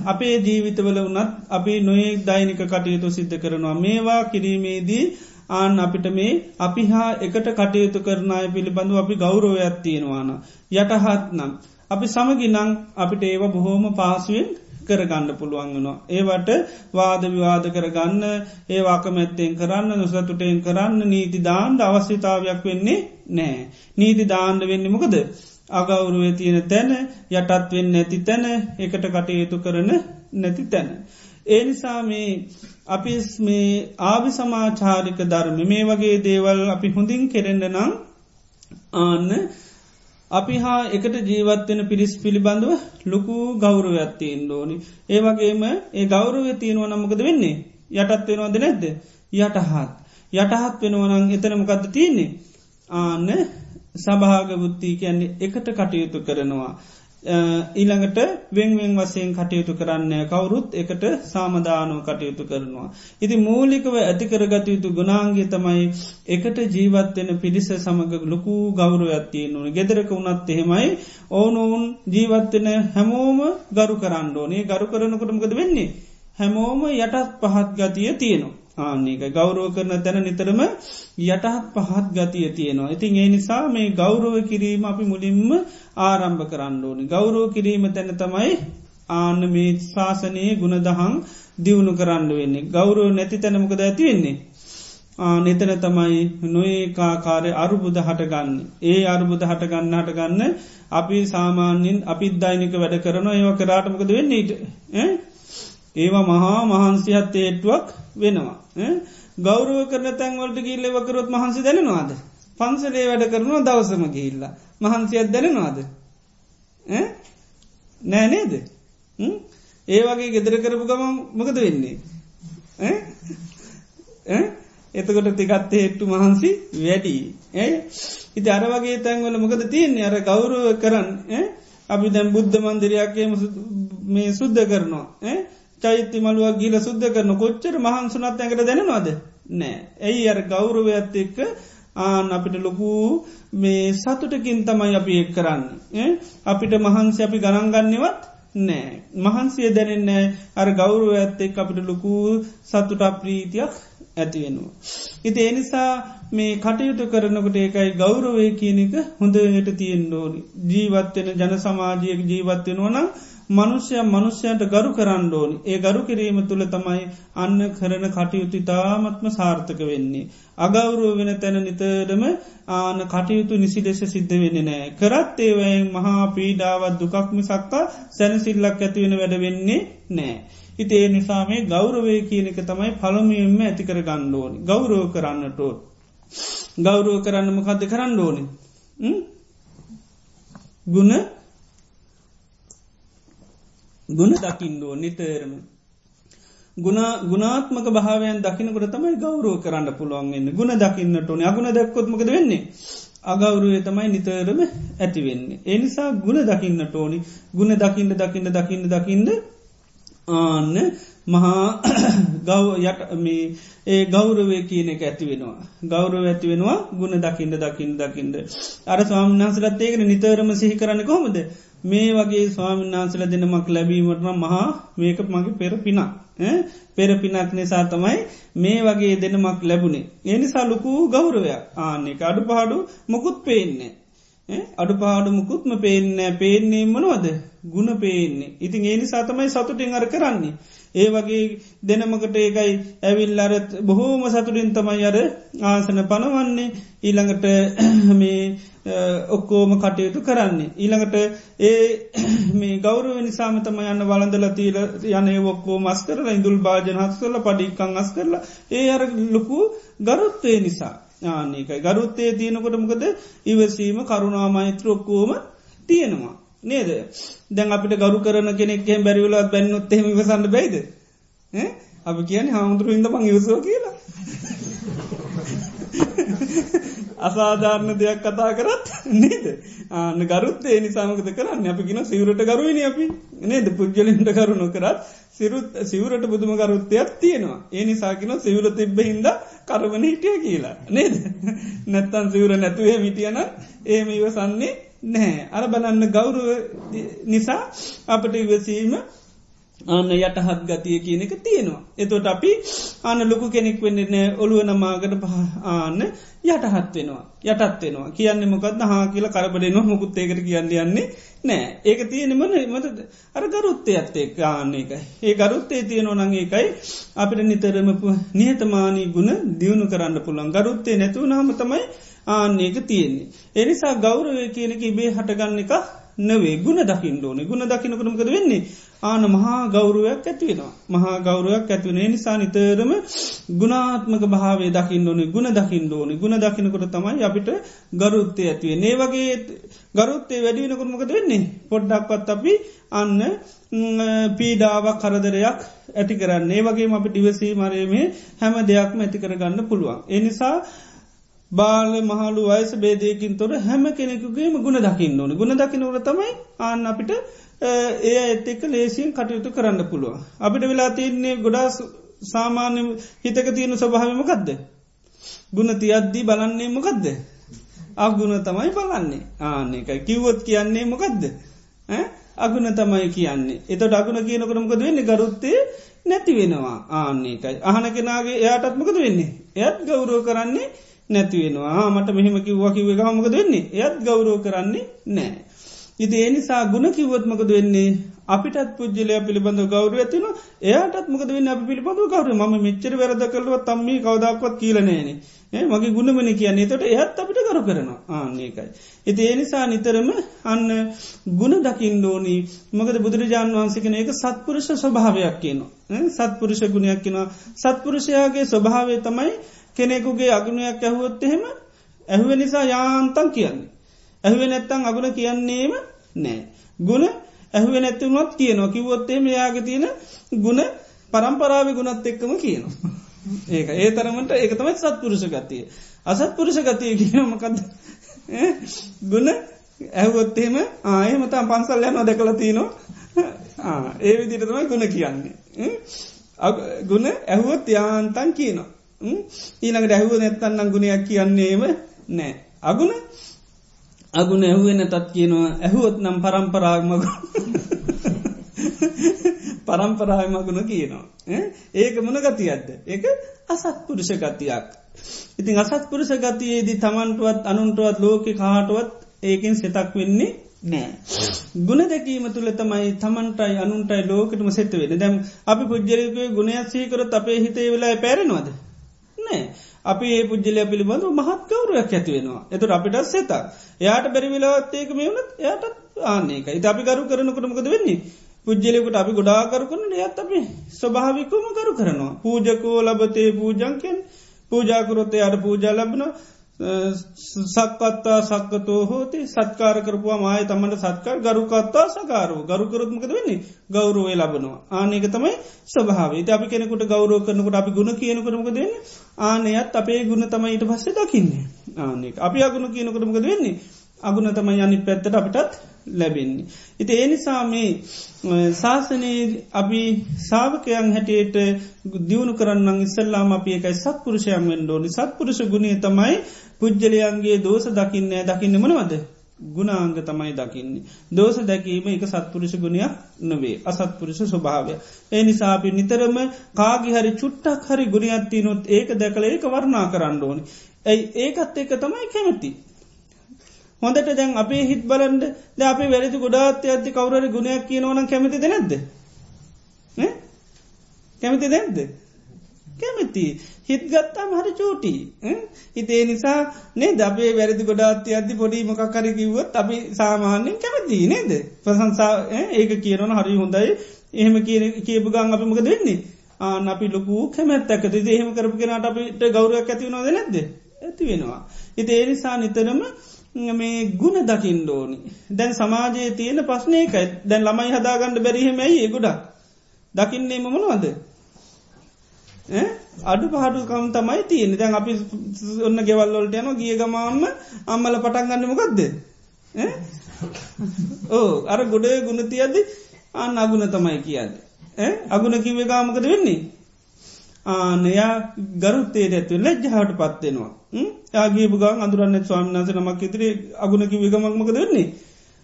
S1: අපේ ජීවිතවල වනත් අපි නොයෙක් දෛනික කටයුතු සිද්ධ කරනවා මේවා කිරීමේදී ආන් අපිට මේ අපි හා එකට කටයුතු කරනාය පිළිබඳු අපි ගෞරවයක් තියෙනවාන. යටහත් නම්. අපි සමගිනං අපිට ඒව බොහෝම පාසුවෙන් කරගන්න පුළුවන්ගනවා. ඒවට වාද විවාද කරගන්න ඒවාක මැත්තෙන් කරන්න නොසතුටෙන් කරන්න නීති දාන්ඩ අවශ්‍යතාවයක් වෙන්නේ නෑ. නීති දාණ්ඩ වෙන්න මොකද. අගෞරුවේ තියෙන තැන යටත් වෙන්න නැති තැන එකට කටයුතු කරන නැති තැන. ඒ නිසා මේ අපි මේ ආවි සමාචාරික ධර්ම මේ වගේ දේවල් අපි හොඳින් කෙරෙන්ඩ නම් ආන්න අපි හා එකට ජීවත්වෙන පිරිස් පිළිබඳව ලොකු ගෞරවයක් තියෙන් දෝනි. ඒ වගේම ඒ ගෞරවය තියෙනව නමකද වෙන්නේ යටත් වෙනවාද නැද්ද යටහත්. යටහත් වෙනවනං එතනමකක්ද තියන්නේ. ආන්න සභාග බුද්ධී කියන්නේ එකට කටයුතු කරනවා. ඊළඟට වෙන්වෙන් වසයෙන් කටයුතු කරන්න කවුරුත් එකට සාමධානෝ කටයුතු කරනවා. ඉති මූලිකව ඇතිකරගත යුතු ගුණාන්ගේ තමයි එකට ජීවත්වෙන පිරිස සමඟ ලොකු ගෞරුවත්තිය නොන ගෙදරක වුණත් එහෙමයි ඕනොවුන් ජීවත්වෙන හැමෝම ගරු කරන්න ඕනේ ගරු කරනකොටමකද වෙන්නේ. හැමෝම යටත් පහත් ගතිය තියෙනවා. ආන්නේක ගෞරව කරන තැන නිතරම යටහත් පහත් ගතිය තියෙනවා. ඉතින් ඒ නිසා මේ ගෞරව කිරීම අපි මුලින්ම ආරම්භ කරන්න ඕනි. ගෞරෝ කිරීම තැන තමයි ආන්න මේ ශාසනයේ ගුණදහං දියුණු කරන්න වෙන්නේ. ගෞරෝ නැති තැනමකද ඇති වෙන්නේ. නතන තමයි නොඒකාකාරය අරුබුද හටගන්න. ඒ අරුබුද හටගන්න හටගන්න අපි සාමාන්‍යින් අපිත් දෛනික වැඩ කරන ඒව කරාටමකද වෙන්නේට. ඒවා මහා මහන්සිහත් ඒට්ුවක් වෙනවා. ගෞරුව කරන තැන්වලට ගිල්ල වකරොත් මහන්සි දැනවාද. පන්සලේ වැඩ කරනවා දවසම ගිල්ල. මහන්සියත් දැනවාද. නෑ නේද. ඒ වගේ ගෙදර කරපු ගම මොකද වෙන්නේ. එතකොට තිකත් ඒට්ටු මහන්සි වැඩි. ඇයි ඉති අර වගේ තැන්වල මොකද තියන්නේ අර ගෞරුව කරන්න අපි දැම් බුද්ධ මන්දිරයක්ගේ මේ සුද්ධ කරනවා. චෛත්‍ය මළුවක් ගීල සුද්ධ කරන කොච්චර මහන්සුනත් ඇකට දැනවාද නෑ. ඇයි අර ගෞරවයත් එක්ක ආන අපිට ලොකු මේ සතුටකින් තමයි අපි එක් කරන්න. අපිට මහන්සි අපි ගණන්ගන්නවත් නෑ. මහන්සිය දැනෙන්නෑ අර ගෞරුව ඇත්ත එක් අපිට ලොකු සතුට ප්‍රීතියක් ඇතිවෙනවා. ඉති එනිසා මේ කටයුතු කරනකට ඒකයි ගෞරවය කියනක හොඳට තියෙන් ෝනි ජීවත්වෙන ජන සමාජයක ජීවත්වෙනවනම් මනුෂ්‍යය මනුෂ්‍යයට ගරු කරන්න ඕනි ඒ ගරු කිරීම තුළ තමයි අන්න කරන කටයුතු තාමත්ම සාර්ථක වෙන්නේ. අගෞරුව වෙන තැන නිතරම ආන කටයුතු නිසි ලෙස සිද්ධ වෙන්න නෑ. කරත් ඒවයෙන් මහා පීඩාවත් දුකක්ම සක්කා සැනසිල්ලක් ඇතිවෙන වැඩ වෙන්නේ නෑ. හිත ඒ නිසා මේ ගෞරවය කියන එක තමයි පළමියෙන්ම ඇතිකර ගන්න ඕනි ගෞරව කරන්නටෝ. ගෞරව කරන්න මොකක්ද කරන්න ඕනි. ගුණ ගුණ දකිින්ඩෝ නිතරම. ගුණාත්මක භාවයන් දකිනකට තමයි ගෞරුව කරන්න පුළුවන්ගන්න ගුණ දකින්නට ඕන අගුණ දක්කොත්මකද වෙන්නේ. අගෞරුවය තමයි නිතරම ඇති වෙන්නේ. එනිසා ගුණ දකින්නට ඕනි ගුණ දකින්න දකින්න දකින්න දකින්න ආන්න මහා ගෞ යට මේ ඒ ගෞරවය කියන එක ඇති වෙනවා. ගෞරව ඇති වෙනවා ගුණ දකිින්ට දකිින් දකිින්ට. අර ස්වාමිනාසලත් ඒකන නිතරම සිහි කරන්න කොමද මේ වගේ ස්වාමින්නාන්සල දෙනමක් ලැබීමටම මහා මේක මගේ පෙර පිනක් පෙර පිනක් නිසා තමයි මේ වගේ දෙනමක් ලැබුණේ. එනිසා ලොකු ගෞරවයක්. ආනෙක අඩු පහඩු මොකුත් පේන්නේ අඩු පාඩු මුකුත්ම පේන්න පේන්නේ මනවද? ගුණ පේන්නේ. ඉතින් ඒ නිසා තමයි සතුටින් අර කරන්නේ. ඒ වගේ දෙනමකට ඒකයි ඇවිල් අරත් බොහෝම සතුටින් තමයි අර ආසන පනවන්නේ. ඊළඟට මේ ඔක්කෝම කටයුතු කරන්නේ. ඊළඟට ඒ මේ ගෞරව නිසාම තම යන්න වලඳල තීල යනේ ඔක්කෝ මස් කරලා ඉඳුල් භාජන හස් කරල පඩික්කං අස් කරලා. ඒ අර ලොකු ගරුත්වය නිසා. ආනකයි ගරුත්තේ තියෙනකොට මොකද? ඉවසීම කරුණා මෛත්‍රොක්කෝම තියෙනවා. නේද? දැන් අපිට ගරු කරන කෙනෙක්ෙන් බැරිවලත් බැන්නොත් එහෙම වසන්න බයිද? අපි කියන හාමුදුරු ඉද පං යසෝ කියලා. අසාධාරණ දෙයක් කතා කරත් නේද? ආන ගරුත්තේ නිසාමකත කරන්න? අපි කියෙන සිවරට ගරුවනි අපි. නේද? පුද්ගලින්ට කරුණු කරත් සිරුත් සිවරට බුදුම කරුත්තයක් තියෙනවා. ඒ නිසාකින සිවුර තිබ්බ හින්ද කරවන හිටිය කියලා. නේද? නැත්තන් සිවුර නැතුවේ මිටියන ඒම ඉවසන්නේ නැහැ. අර බලන්න ගෞරුව නිසා අපට ඉවසීම අන්න යටහත් ගතිය කියන එක තියෙනවා. එතොට අපි අන්න ලොකු කෙනෙක් වෙන්නන ඔළුව නමාගට ආන්න යටහත් වෙනවා යටත් වෙනවා. කියන්න මොකක්ද හා කියලා කරබඩ නො මුකුත්තේකට කියන්න යන්නේ නෑ ඒක තියෙනමන මට අර ගරුත්තය ඇත්තේ ආන්න එක ඒ ගරුත්තේ තියෙනව නං ඒකයි අපිට නිතරම නිහතමානී ගුණ දියුණු කරන්න පුළන් ගරුත්තේ නැතුව නාම තමයි ආන්නේක තියෙන්නේ. එනිසා ගෞරවය කියනක ඉබේ හටගන්න එක නවේ ගුණ දකිින් ඕනේ. ගුණ දකිනකරමකද වෙන්නේ? ආන මහා ගෞරුවයක් ඇතිවෙනවා. මහා ගෞරුවයක් ඇතිවනේ නිසා නිතරම ගුණාත්මක භාවය දකිින් ඕනි ගුණ දකිින් ඕනි ගුණ දකිනකොට තමයි අපිට ගරුත්තය ඇතිවේ. ඒ වගේ ගරුත්තේ වැඩිවෙනකොරමකද වෙන්නේ පොඩ්ඩක්වත් අපි අන්න පීඩාවක් කරදරයක් ඇති කරන්නේ වගේ අපි ඩිවසී මරයමේ හැම දෙයක්ම ඇති කරගන්න පුළුවන්. එනිසා බාල මහලු වයස බේදයකින් තොර හැම කෙනෙකුගේම ගුණ දකින්න ඕන ගුණ දකිනවර තමයි ආන්න අපිට ඒ ඇත් එක්ක ලේසියෙන් කටයුතු කරන්න පුළුව. අපිට වෙලා තියන්නේ ගොඩා සාමාන්‍ය හිතක තියෙන ස්වභාවමකක්ද. ගුණ තියද්දී බලන්නේ මොකක්ද. අගුණ තමයි බලන්නේ ආනෙකයි කිව්වොත් කියන්නේ මොකක්ද. අගුණ තමයි කියන්නේ එතට අගුණ කියනකරමකද වෙන්නේ ගරුත්තේ නැති වෙනවා ආන්නේකයි අහන කෙනගේ එයාටත්මකද වෙන්නේ එයත් ගෞරෝ කරන්නේ නැතිවෙනවා මට මෙහෙම කිව්වා කිව හමකද වෙන්නේ එයත් ගෞරෝ කරන්නේ නෑ. ඉති ඒනිසා ගුණ කිවොත්මකද වෙන්නේ? අපිටත් පුද්ජලය පිළිබඳ ගෞර ඇතින එයාටත් මොකද වෙන්න? අපි පිළිබඳ ගෞර ම මෙච්චර වැරද කලව තම්මි කවදක්වත් කියලනෑන මගේ ගුණමන කියන්නේ. තොට එහත් අපිට කරු කරන ආන්නේකයි. එති ඒනිසා නිතරම අන්න ගුණ දකිින් ෝනී මකද බුදුරජාණන් වහන්සිකන එක සත්පුරුෂ ස්වභාවයක් කියනවා. සත්පුරුෂ ගුණයක් කියෙනවා. සත්පුරුෂයාගේ ස්වභාවය තමයි කෙනෙකුගේ අගුණයක් ඇහුවොත් එහෙම ඇහුව නිසා යාන්තන් කියන්නේ. ඇහුව නැත්තං අගුණ කියන්නේම නෑ. ගුණ ඇහුව නැතිවුණොත් කියනවා කිවොත්තේම යාග තියෙන ගුණ පරම්පරාව ගුණත් එක්කම කියනවා. ඒක ඒ තරමට ඒක තමයි සත්පුරුෂ ගතිය. අසත් පුරුෂ ගතිය කියනමකද ගුණ ඇහුවොත්තේම ආයමතම් පන්සල් යන දැකල තියනවා ඒ විදිට තමයි ගුණ කියන්නේ. ගුණ ඇහුවොත් යාන්තන් කියනවා. ඊනකට ඇහුව නැත්තන්නම් ගුණයක් කියන්නේම නෑ. අගුණ අගුණ ඇහුවෙන තත් කියනවා ඇහුවොත් නම් පරම්පරාගමග පරම්පරායමගුණ කියනවා. ඒක මොන ගතියක්ද. ඒක අසත්පුරුෂ ගතියක්. ඉතින් අසත්පුරුෂ ගතියේදී තමන්ටුවත් අනුන්ටුවත් ලෝක කාටුවත් ඒකෙන් සෙතක් වෙන්නේ නෑ. ගුණ දැකීම තුළ තමයි තමන්ටයි අනුන්ටයි ලෝකටම සෙත වෙන දැම් අපි පුද්ජරකය ගුණයක් සීකරත් අපේ හිතේ වෙලා පැරෙනවාද. නෑ අපි ඒ පුද්ජලය පිළිබඳ මහත් කවරුවක් ඇතිවෙනවා එතුට අපිට සෙත එයාට බැරිවිලාවත්තේක මෙවුණත් එයාට ආන්නේක ඉත අපි කරු කරන කරමකද වෙන්නේ? පුද්ජලෙකුට අපි ගොඩාකරු කරන එයත් අපි ස්වභාවිකම කරු කරනවා. පූජකෝ ලබතේ පූජංකෙන් පූජාකරොත්තය අට පූජා ලබනවා. සක්කත්තා සක්කතෝ හෝති. සත්කාර කරපුවා මාය තමට සත්කාර ගරුකත්තා සකාරෝ ගරුකරත්මකද වෙන්නේ? ගෞරුවය ලබනවා. ආනක තමයි ස්වභාව අපි කෙනෙකුට ගෞරෝ කරනකට අපි ගුණ කියනකරමක දෙන්න ආනයත් අපේ ගුණ තමයි ඊට පස්සේ දකින්නේ. ආනෙක අපි අගුණ කියනකරමකද වෙන්නේ? අගුණ තමයි යනි පැත්තට අපිටත් ලැබෙන්නේ. ඉති ඒනිසා මේ ශාසනයේ අපි සාාවකයන් හැටියට දියුණු කරන්න ඉස්සල්ලාම අප ඒකයි සත්පුරුෂයන් වෙන්ඩෝනි සත්පුරුෂ ගුණේ තමයි පුද්ජලයන්ගේ දෝස දකින්න දකින්න මනවද ගුණාංග තමයි දකින්නේ. දෝස දැකීම එක සත්පුරුෂ ගුණයක් නොවේ අසත්පුරුෂ ස්වභාවය. ඒ නිසාපි නිතරම කාගි හරි චුට්ටක් හරි ගුණයක්ත්ති නොත් ඒක දැකල ඒක වර්ණා කරන්න ඕනි. ඇයි ඒකත් ඒක තමයි කැමති. හොඳට දැන් අපේ හිත් බලන්ඩ ද අපේ වැරදි ගොඩාත් ඇති කවුරර ගුණයක් කියනවන කැමති නැද්ද? කැමති දැන්ද කැමති. හිත් ගත්තාම හරි චෝටි. හිතේ නිසා නේ දබේ වැරදි ගොඩාත්ය අදදි පොඩි මොකක්කර කිව්වොත් අපි සාමාන්‍යෙන් කැමති නේද? ප්‍රසංසා ඒක කියනවන හරි හොඳයි. එහෙම කියපු ගං අපි මොක දෙන්නේ ආන අපි ලොකු කැමැත්තැකති එහෙම කරපු කෙනට අපිට ගෞරයක් ඇතිවනවද නැද්ද? ඇති වෙනවා. හිත ඒනිසා නිතරම මේ ගුණ දකිින් ඕනි. දැන් සමාජයේ තියෙන පස්්නයකයි දැන් ළමයි හදාගන්නඩ බැරිහෙමයි ගොඩක්. දකින්නේ මමනවද අඩු පහඩුකම් තමයි තියෙන දැන් අපි ඔන්න ගෙවල්ලොල්ට යන ගිය ගමාම්ම අම්මල පටන් ගන්නමකක්ද ඕ අර ගොඩේ ගුණ තියද අන්න අගුණ තමයි කියද අගුණ කිවේ ගාමකද වෙන්නේ? ආනයා ගරුත්තේ ඇතු ලැජ්ජහට පත්වෙනවා යාගේ බුගන් අදුරන්න ස්වාමිනාස නමක් ඉතිරේ අගුණකි විගමක්මකද වෙන්නේ?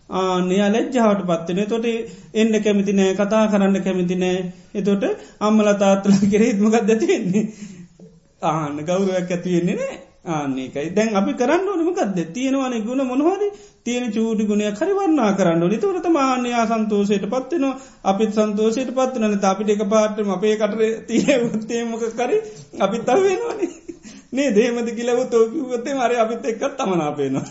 S1: ආනයා ලැජ්ජාවට පත්වන තොට එන්න කැමිති නෑ කතා කරන්න කැමිති නෑ. එතොට අම්මල තාත්තල කෙරෙත් මොකක් දැතිවෙන්නේ ආන්න ගෞරුවක් ඇතිවෙන්නේ නෑ. ආන්නේකයි දැන් අපි කරන්න ඕනමකක්ද තියෙනවාන ගුණ මොනහරි තියෙන චූටි ගුණය කරිවන්නා කරන්න නිතවරත මාන්‍යයා සන්තෝසයට පත්වනවා අපිත් සන්තෝසයට පත්වන අපිට එක පාටම අපේ කටර තිය උත්තේමක කරි අපිත් අවෙනවානේ නේ දේමද කිලව තෝකිවත්තේ මර අපිත් එක්කත් තමනාපේනවා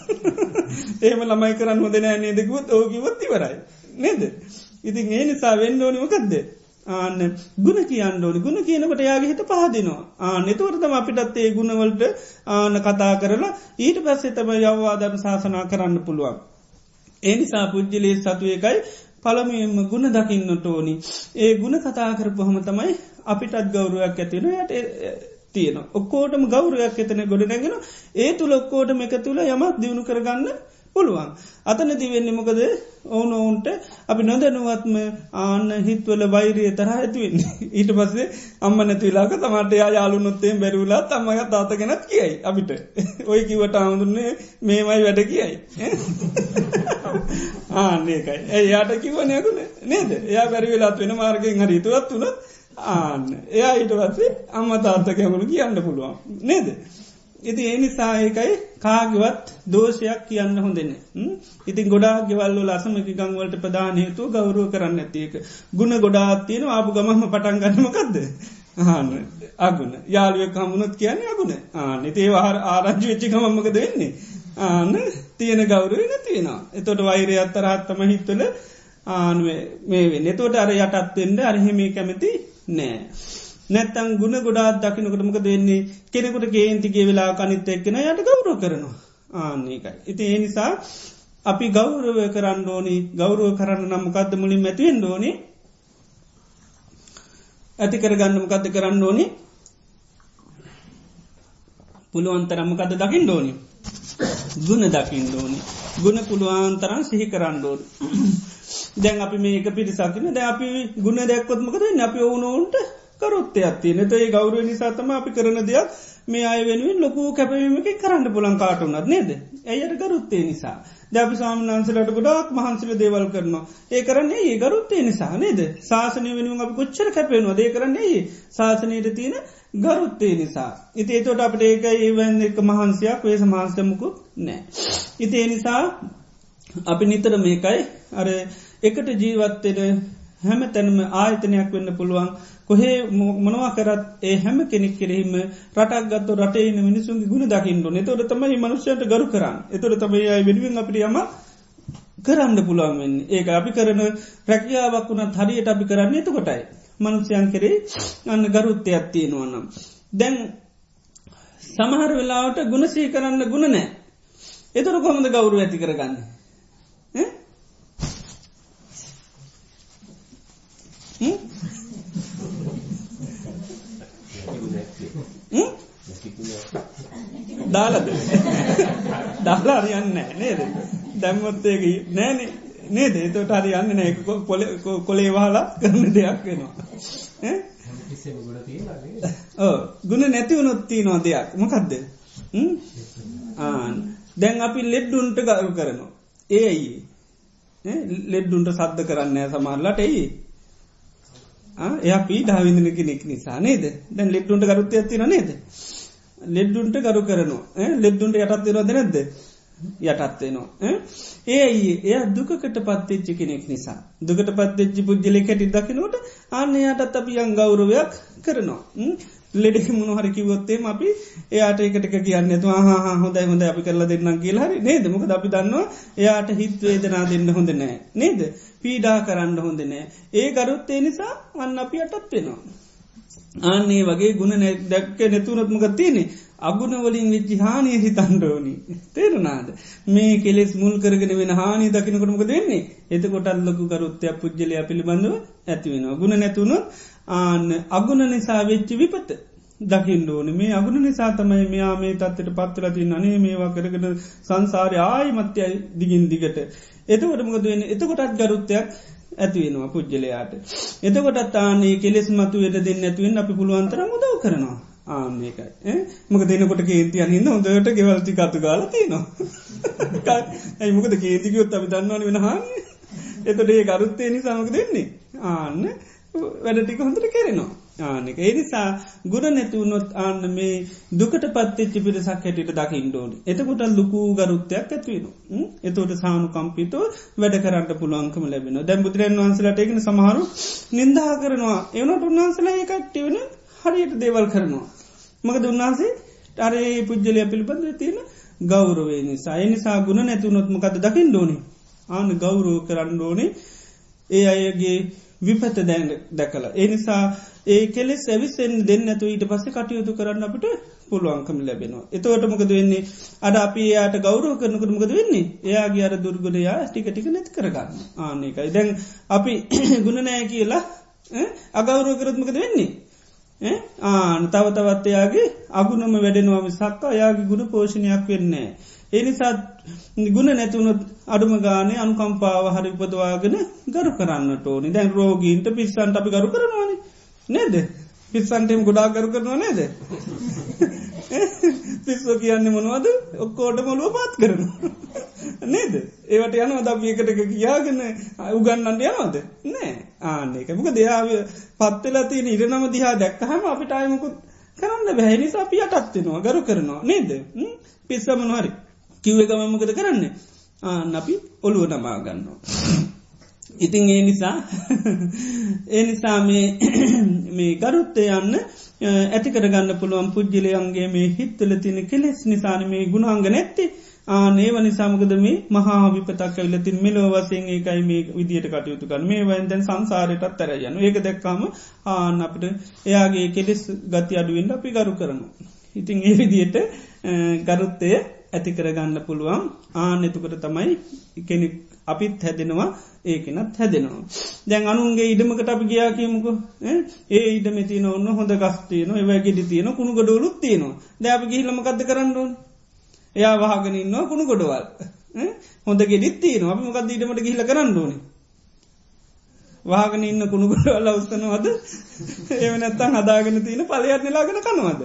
S1: ඒම ළමයි කරන්න හොද නෑ නේදකුවත් ඕකිවත් ඉවරයි. නේද? ඉතින් ඒ නිසා වෙන්න ඕනිමකක්ද ආන්න ගුණ කියන්න ඕනි. ගුණ කියනකට යාගේ හිත පහදිනවා. ආන එතවරතම අපිටත් ඒ ගුණවලට ආන කතා කරලා ඊට පස්සේ තම යවවාදම ශාසනා කරන්න පුළුවන්. ඒ නිසා පුද්ජලේ සතු එකයි පළමයෙන්ම ගුණ දකින්නට ඕනි. ඒ ගුණ කතා කරපුහම තමයි අපිටත් ගෞරුවක් ඇතින යට තියෙන ඔක්කෝටම ගෞරයක් එතන ගොඩ නැගෙන ඒ තුළ ඔක්කෝටම එක තුළ යමත් දියුණු කරගන්න පුළුවන්. අතන දිවෙන්නේ මොකද ඕන ඔවුන්ට අපි නොදැනුවත්ම ආන්න හිත්වල වෛරය තරහ ඇතිවෙන්නේ. ඊට පස්සේ අම්ම නැතිලාක තමට යාලුනොත්තේ බැරවලා තම්මග තාතගෙනත් කියයි අපිට. ඔය කිවට ආමුදුන්නේ මේමයි වැඩ කියයි. ආන්නේකයි ඇ යාට කිවනයකුණ නේද එයා බැරිවෙලාත් වෙන මාර්ගෙන් හරිතුවත් වුණත් ආන්න එයා ඊට පස්සේ අම්ම තාර්ථකයමුණු කියන්න පුළුවන් නේද. ඉති එනිසා ඒකයි කාගවත් දෝෂයක් කියන්න හොඳෙන. ඉතින් ගොඩා ගෙවල්ල ලසමකි ගංවලට ප්‍රධාන හේතු ගෞරුව කරන්න ඇතියක. ගුණ ගොඩාත්තියන ආපු ගමම පටන් ගන්නමකක්ද. ආන්න අගුණ යාළුව කමුණොත් කියන්නේ අගුණ ආන තේ වාර ආරංචි වෙච්චි කමම්මක දෙන්නේ. ආන්න තියෙන ගෞරුව නැතියෙනවා. එතොට වෛරය අත්තරහත්තම හිත්වල ආනුවේ මේ වෙන්න තෝට අර යටත්වෙන්ට අරහෙමේ කැමති නෑ. නැත්තං ගුණ ගොඩාත් දකිනකටමක දෙන්නේ කෙනෙකුට ගේන්තිගේ වෙලා කනිත් එක්කෙන යට ගෞරෝ කරනවා. ආන්නේකයි. ඉති ඒ නිසා අපි ගෞරව කරන්න ඕනි. ගෞරුව කරන්න නම්මකක්ද මුලින් ඇතිවෙන් ඕනි? ඇති කරගන්නමකක්ද කරන්න ඕනි? පුළුවන්තරම්මකද දකිින් ඕනි? ගුණ දකිින් ඕනි. ගුණ පුළුවන්තරන් සිහි කරන්න ඕන. දැන් අපි මේක පිරිසකින ද අපි ගුණ දැක්කොත්මකද අපි ඕනෝන්ට කරුත්තයක් තියන. ඒ ගෞරුව නිසාතම අපි කරන දෙයක් මේ අය වෙනුවෙන් ලොකු කැපවීමක කරන්න පුලන් කාටුනත් නේද? ඇයට ගරුත්තේ නිසා. දැපි සාමන්සලට ගොඩක් මහන්සල දේවල් කරනවා. ඒ කරන්නේ ඒ ගරුත්තේ නිසා නේද? ශාසනය වෙනුවෙන් අප කොච්චර කැපෙනවා දේ කරන්නේ ශාසනයට තියෙන ගරුත්තේ නිසා. ඉති ඒතොට අපට ඒක ඒවන් එක මහන්සයක් වේ සමාන්ස්ටමකුත් නෑ ඉති ඒ නිසා අපි නිතර මේකයි අර එකට ජීවත්තෙන හැම තැනම ආයතනයක් වෙන්න පුළුවන්. කොහේ මොනවා කරත් ඒ හැම කෙනෙක් කෙරෙහිම රටක් ගත්ත රටේන මිනිසුන්ගේ ගුණ දකිින්ඩු එතොට තමයි මනුෂ්‍යයට ගරු කරන්න. එතොට තමයි අයි වෙනුවෙන් අපිටියම කරන්න පුළුවන් වෙන්න. ඒක අපි කරන රැකියාවක් වුණත් හරියට අපි කරන්න එතකොටයි. මනුෂ්‍යයන් කෙරේ අන්න ගරුත්තය ඇත්තියෙනවනම් දැන් සමහර වෙලාවට ගුණසී කරන්න ගුණ නෑ එතුර කොමද ගෞරු ඇති කරගන්න? දාලද? දාලා අරියන්න නේද? දැම්මොත්තේක නෑන නේද? එතට හරි යන්න නෑ. කොලේ වාලා කරන දෙයක් වෙනවා. ගුණ නැති වුණොත්ති නො දෙයක්. මොකක්ද ආන් දැන් අපි ලෙඩ්ඩුන්ට ගරු කරනවා. ඒ අයි ලෙඩ්ඩුන්ට සද්ධ කරන්න සමාරලට එයි එය පීඩාවිඳන කෙනෙක් නිසා නේද? දැන් ලෙඩ්ඩුන්ට ගරුත්ත ඇතින නේද? ලෙඩ්ඩුන්ට ගරු කරනවා. ලෙඩ්ඩුන්ට යටත්වෙනවද නැද්ද? යටත්වෙනවා ඒ අයි එය දුකට පත්තච්චි කෙනෙක් නිසා. දුකට පත්තච්චි පුද්ජලෙ කැටි දකිනට අන්න යටත් අපි යං ගෞරවයක් කරනවා. ලෙඩෙ මුණහර කිවොත්තේ අපි එයාට එකටක කියන්න තු හා හොඳයි හොඳ අපි කරලා දෙන්නම් කියලාහරි නේද? මොක අපි දන්නවා එයාට හිත්වේදනා දෙන්න හොඳ නෑ නේද? පීඩා කරන්න හොඳ නෑ. ඒ ගරුත්තේ නිසා අන්න අපි අටත් වෙනවා. ආන්නේ වගේ ගුණ දැක්ක නැතුනත්මක තියනෙ අගුණවලින් වෙච්චි හානිය හිතන්ඩෝනි තේරුණාද? මේ කෙලෙස් මුල් කරගෙන වෙන හානි දකිනකොටමක දෙන්නේ එතකොටත් ලොකු කරුත්තයක් පුද්ජලය පිළිබඳව ඇතිවෙනවා ගුණ නැතුුණු ආන්න අගුණ නිසා වෙච්චි විපත දකිින් ඕන. මේ අගුණ නිසා තමයි මෙයා මේ තත්වට පත්වලති අනේ මේවා කරගෙන සංසාරය ආයි මත්‍යයි දිගින් දිගට. එතකොටමකද වෙන්න? එතකොටත් ගරුත්තයක් ඇතිවෙනවා පුද්ගලයාට. එතකොටත් ආනේ කෙලෙස් මතු වෙට දෙන්න ඇතුවෙන් අපි පුළුවන්තර මුදව කරනවා. ආන්නේකයි මක දෙනකොට කේතියන් හින්න හොඳට ගෙවල්ති කතු ගාල තියනවා. ඇයි මොකද කේතිකයොත් අපි දන්නවන වෙනහා එතට ඒ ගරුත්තේ නිසාමක දෙන්නේ ආන්න වැඩටික හොඳට කෙරෙනවා. ආනෙක ඒනිසා ගුණ නැතිවුණොත් ආන්න මේ දුකට පත්තිච්චි පිරිසක් හැටිට දකිින් ඩෝනි එතකොට ලොකූ ගරුත්තයක් ඇත්වෙන එතෝට සානු කම්පිතෝ වැඩ කරන්න පුළුවන්කම ලැබෙන දැම් බුදුරන් වන්සලට එකන සමහරු නින්දා කරනවා. එවනට උන්වන්සලා ඒ කට්ටිවන හරියට දේවල් කරනවා. මකද උන්වහන්සේ අරේ පුද්ජලය පිළිබඳ තියෙන ගෞරවේ නිසා. එනිසා ගුණ නැතුනොත්මකද දකිින් ඩෝනි ආන ගෞරෝ කරන්න ඕනේ. ඒ අයගේ විපත දැන් දැකලා. ඒ නිසා ඒ කෙලෙ සැවිසෙන් දෙන්න ඇතු ඊට පස්සේ කටයුතු කරන්න අපට පුළුවන්කම ලැබෙනවා. එතවට මොකද වෙන්නේ අඩ අපි යායට ගෞරව කරනකට මොකද වෙන්නේ එයාගේ අර දුර්ගුණයා ටික ටික නැති කරගන්න ආනකයි දැන් අපි ගුණනෑ කියලා අගෞරව කරත්මකද වෙන්නේ. ආන තව තවත්තයාගේ අගුණම වැඩෙනවා විසක්කා යාගේ ගුණ පෝෂණයක් වෙන්නේ. එනිසාත් ගුණ නැතුනොත් අඩුම ගානේ අනුකම්පාව හරි උපදවාගෙන ගරු කරන්නට ඕනි. දැන් රෝගීන්ට පිස්සන්ට අපි ගරු කරනවානේ. නේද? පිස්සන්ටෙම ගොඩා ගරු කරනවා නේද? පිස්ව කියන්න මොනවද? ඔක්කෝට මොලුව පාත් කරනවා. නේද? ඒවට යනව දබියකට කියාගෙන උගන්නන්ට යනවද? නෑ. ආනෙක මොක දෙයාව පත්වෙලා තියෙන ඉරනම දිහා දැක්කහම අපිට අයමකුත් කරන්න බැහැනිසා අපි අටත්වෙනවා ගරු කරනවා. නේද? පිස්සමනහරි කිව්ව එක මමකද කරන්නේ? ආන අපි ඔළුව නමා ගන්නවා. ඉතිං ඒ නිසා ඒ නිසා මේ ගරුත්තය යන්න ඇතිකර ගන්න පුළුවන් පුද්ජිලයන්ගේ මේ හිත්තල තින කෙලෙස් නිසාන මේ ගුණාංග නැත්ති. ආනේව නිසාමකද මේ මහා විපතක් ඇවිලතින් මෙලෝ වසයෙන් ඒකයි මේ විදියට කටයුතු කන් මේ වන්දැන් සංසාරයටත් තරයන්න ඒක දැක්කාම ආන අපට එයාගේ කෙලෙස් ගති අඩුවෙන්ට අපි ගරු කරනු. ඉතිං ඒ විදියට ගරුත්තය ඇති කරගන්න පුළුවන්. ආන එතුකට තමයි කෙනෙක් අපිත් හැදෙනවා. ඒකෙනත් හැදෙනවා. දැන් අනුන්ගේ ඉඩමකට අපි ගයා කියමුක ඒ ඉඩම තියන ඔන්න හොඳ ගස්තියන ඒවැගෙඩි තියෙන කුණු ගඩොලුත් තියෙනවා. දැප ගිහිලමකක්ද කරන්නඩුවන් එයා වහගෙනන්න කුණු ගොඩවල් හොඳ ගෙඩිත් තියෙන අපි මොකක්ද ඉඩමට ගිහිල කරන්නඩුවන වාගෙන ඉන්න කුණු ගොඩවල්ල උස්සනවද ඒව නැත්තන් හදාගෙන තියෙන පලයත් නිලාගෙන කනවද?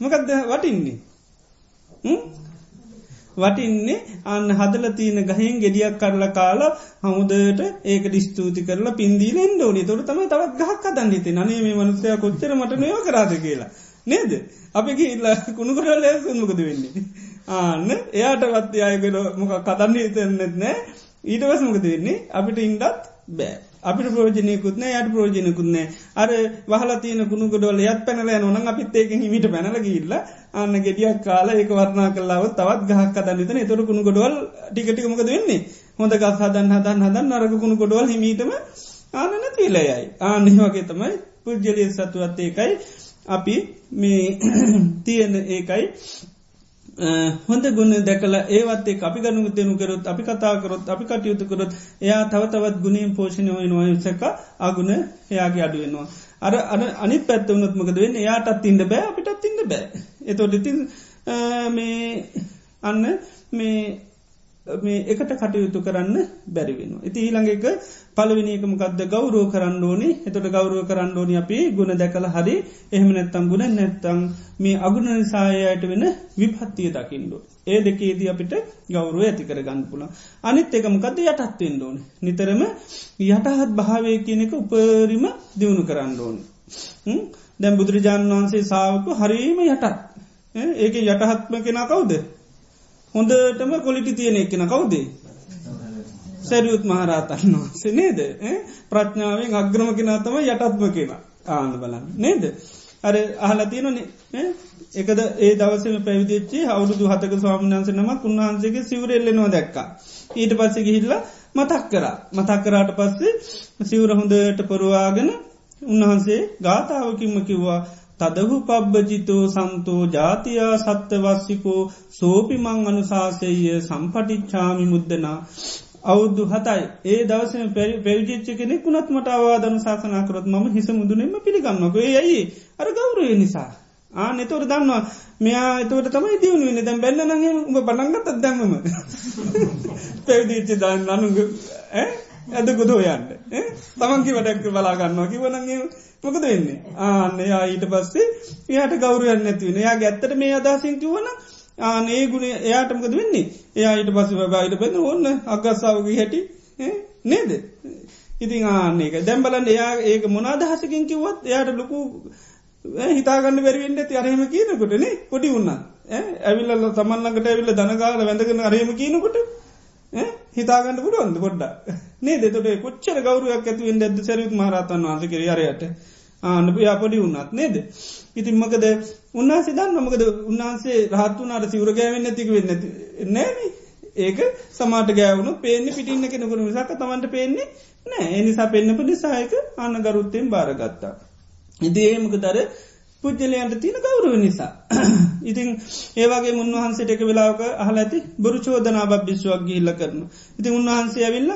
S1: මොකක්ද වටින්නේ? වටින්නේ. අන්න හදල තියන ගහින් ගෙඩියක් කරල කාලා හමුදට ඒක ඩිස්තූති කරලා පින්දී ෙන්ඩ ඕනි. තොට තම තවත් ගහක් කදන්න ති නේ මේ මනුසය කොච්චර මට නයෝ කරාද කියලා. නේද? අපි ඉල්ල කුණු කරල සුන්මකද වෙන්නේ? ආන්න එයාට වත්ති අයකට මොක කතන්න හිතන්නෙත් නෑ. ඊට වසමකද වෙන්නේ? අපිට ඉන්ඩත් බෑ. අපිට ප්‍රෝජනයකුත්න යට ප්‍රෝජනකුත්නෑ අර වහලා තියන කුණු ගොඩවල යත් පැනල නොන අපිත් ඒක හිමිට පැනලගඉල්ල අන්න ගෙඩියක් කාල ඒක වර්ණා කලාව තවත් ගහක් අතන්නතන තොර කුණු ගොඩවල් ටිකටිකමකද වෙන්නේ? හොඳ ගස් හදන් හදන් හදන් නරක කුණු ගොඩවල් හිමීටම ආනන තිීලයයි ආනෙ වගේ තමයි පුද්ජලිය සතුවත් ඒකයි. අපි මේ තියෙන ඒකයි. හොඳ ගුණ දැකල ඒවත්තේ අපි ගනු දෙනු කරොත් අපි කතා කරොත් අපි කටයුතු කරොත් එයා තව තවත් ගුණින් පෝෂණය වෙනවා සක අගුණ එයාගේ අඩුවෙනවා. අර අන අනි පැත්ත වනත්මකද වෙන්න එයාටත් ඉන්න බෑ අපිටත් ඉන්න බෑ. එතොට ඉතින් මේ අන්න මේ මේ එකට කටයුතු කරන්න බැරිවෙන. ඉති ඊළඟ එක පලවිනිකමකක්ද ගෞරෝ කරන්න ඕනි එතොට ගෞරුව කරන්න ඕනි අපි ගුණ දැකල හරි එහෙම නැත්තම් ගුණ නැත්තං මේ අගුණ නිසායට වෙන විපත්තිය දකිින්ඩු. ඒ දෙකේදී අපිට ගෞරුව ඇති කර ගන්න පුළ. අනිත් එකමකද යටත්වෙන් ඕන. නිතරම යටහත් භාවය කියනෙක උපරිම දියුණු කරන්න ඕන. දැම් බුදුරජාණන් වහන්සේ සාාවක හරීම යටත්. ඒක යටහත්ම කෙන කවුද. හොඳටම කොලිටි තියෙන එකෙන කවුදේ. සැරියුත් මහරාතන්න සනේද ප්‍රඥාවෙන් අග්‍රම කෙනතම යටත්ම කියෙන ආන්න බලන්න. නේද. අර අහලා තියෙනනේ එකද ඒ දවසම පැවිදිච්චි හවුදු හතක ස්වාමිනාන්ස නමක් උන්වහන්සේගේ සිවරෙල්ලෙනවා දැක්කා. ඊට පස්සෙ ගිහිල්ල මතක් කර. මතක් කරාට පස්සේ සිවර හොඳට පොරවාගෙන උන්වහන්සේ ගාථාවකින්ම කිව්වා තදහු පබ්බජිතෝ සන්තෝ ජාතියා සත්‍යවස්සිකෝ සෝපිමං අනුසාසය සම්පටිච්චාමි මුද්දනා. අවුදු හතයි. ඒ දවස පැවිජච්ච කෙනෙ කුණත් මට අවාදන ශාසනා කරොත් ම හිස මුදුනෙම පිළිගන්නක ඇයි? අර ගෞරය නිසා. ආ එතවට දන්නවා. මෙයා එතවට තමයි දියුණු වෙන දැම් බැල්ල නගේ උඹ පටන්ගත් දැම්මම පැවිදිච්ච දන්න අනුග ඇද ගොදෝ යන්න. තමන්කි වටැක්ක බලාගන්නවා කිවනගේ මොකද වෙන්නේ? ආන්න යා ඊට පස්සේ එයාට ගෞරුවන්න නැතිවෙන යා ගැත්තට මේ අදහසින් කිවන ආනේ ගුණ එයාටමකද වෙන්නේ? එයා ඊට පස්ස බායිට පෙන ඔන්න අගස්සාාවගේ හැටි නේද? ඉතින් ආන්නේක දැම්බලන්න එයා ඒක මොනාදහසකින් කිව්වත් එයාට ලොකු හිතාගන්න බැරිවෙන්න ඇති. අරහෙම කියනකොටනේ පොඩි උන්න ඇවිල්ල තමන්ලඟට ඇවිල්ල දනගාල වැඳගෙන අරහෙම කියනකොට හිතාගන්න පුරුවන්ද පොඩ්ඩ නේ දෙතොට කොච්චර ගෞරුවක් ඇතිවෙන් ඇද සැරිත් මහරතන් වන්ස කර අරයට? ආනප යාපොඩි උන්නත් නේද ඉතින් මකද උන්නාසේ දන්න මකද උන්හන්සේ රහත්තුනාට සිවරගෑවෙන්න ඇතික වෙන්න නෑන ඒක සමාට ගෑවුණු පේන්නේ පිටින්න කෙනකුණු විසාක තමන්ට පේන්නේ නෑ එනිසා පෙන්න්නපු නිසායක අන්න ගරුත්තයෙන් බාරගත්තා. ඉදි ඒමක දර පුද්ජලයන්ට තියෙන ගෞරුව නිසා. ඉතින් ඒවාගේ උන්වහන්සේට එක වෙලාවක අහල ඇති බොරු චෝදනා බිස්්වක් ගිල්ල කරන. ඉතින් උන්වහන්සේ ඇවිල්ල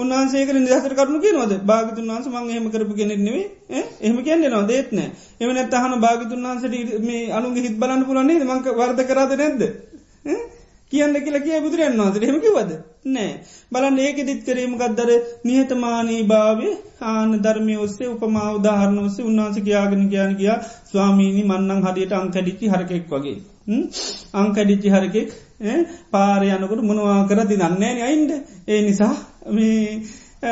S1: උන්හන්සේක නිදසර කරුණු කියනවද? භාගතුන් වන්ස මං හෙම කරපු කෙනෙක්නෙවේ එහම කියන්නේ නවා දේත්නෑ එම නැත් අහන භාගතුන් වන්සට මේ අනුගේ හිත් බලන්න පුලන්නේ මංක වර්ද කරද නැද්ද? කියන්න කියලා කිය බුදුරන් වන්සට හෙමකිවද නෑ. බලන් ඒක දිත් කරීම ගත්දර නිහතමානී භාවේ ආන ධර්මය ඔස්සේ උපමා උදාහරණ ඔස්සේ උන්වහන්ස කියාගෙන කියන කියා ස්වාමීණි මන්නං හරියට අංකඩිච්චි හරකෙක් වගේ. අංකඩිච්චි හරකෙක්. පාර යනකොට මොනවා කර දිනන්නේ අයින්ද? ඒ නිසා මේ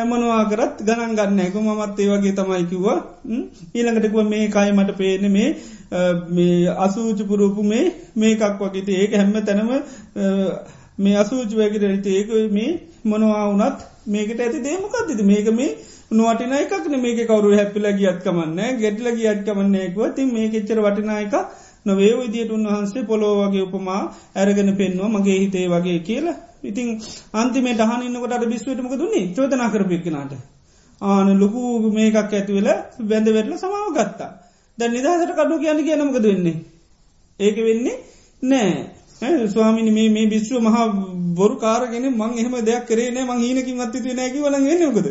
S1: මොනවා කරත් ගණන් ගන්න කුම මත් ඒ වගේ තමයි කිව්වා. ඊළඟටකුව මේ කයි මට පේන මේ මේ අසූචපුරූපු මේ මේකක් වගේත ඒක හැම්ම තැනම මේ අසූචවැකට ඇති ඒක මේ මොනවා වනත් මේකට ඇති දේමකක්දද මේක මේ නොවටින එකක්න මේක කවරු හැපිල ගියත් කමන්න ගෙටල ගියත් කමන්නේකුව ති මේ එච්චර වටිනායක නොවේ විදියට උන්වහන්සේ පොලෝ වගේ උපමා ඇරගෙන පෙන්වා මගේ හිතේ වගේ කියලා. ඉතින් අන්තිමේ දහනන්නකට බිස්වටමක දුන්නේ චෝදනා කරපයක්කනට ආන ලොකු මේකක් ඇතිවෙල බැඳ වෙරල සමාව ගත්තා. දැ නිදහසට කඩු කියන්න කියනමකද වෙන්නේ? ඒක වෙන්නේ නෑ. ස්වාමිනි මේ මේ බිශ්ව මහා බොරු කාරගෙන මං එහෙම දෙයක් කරේ නෑ. මං හීනකින් අත්තිතු නෑකි වලන් එන්නකද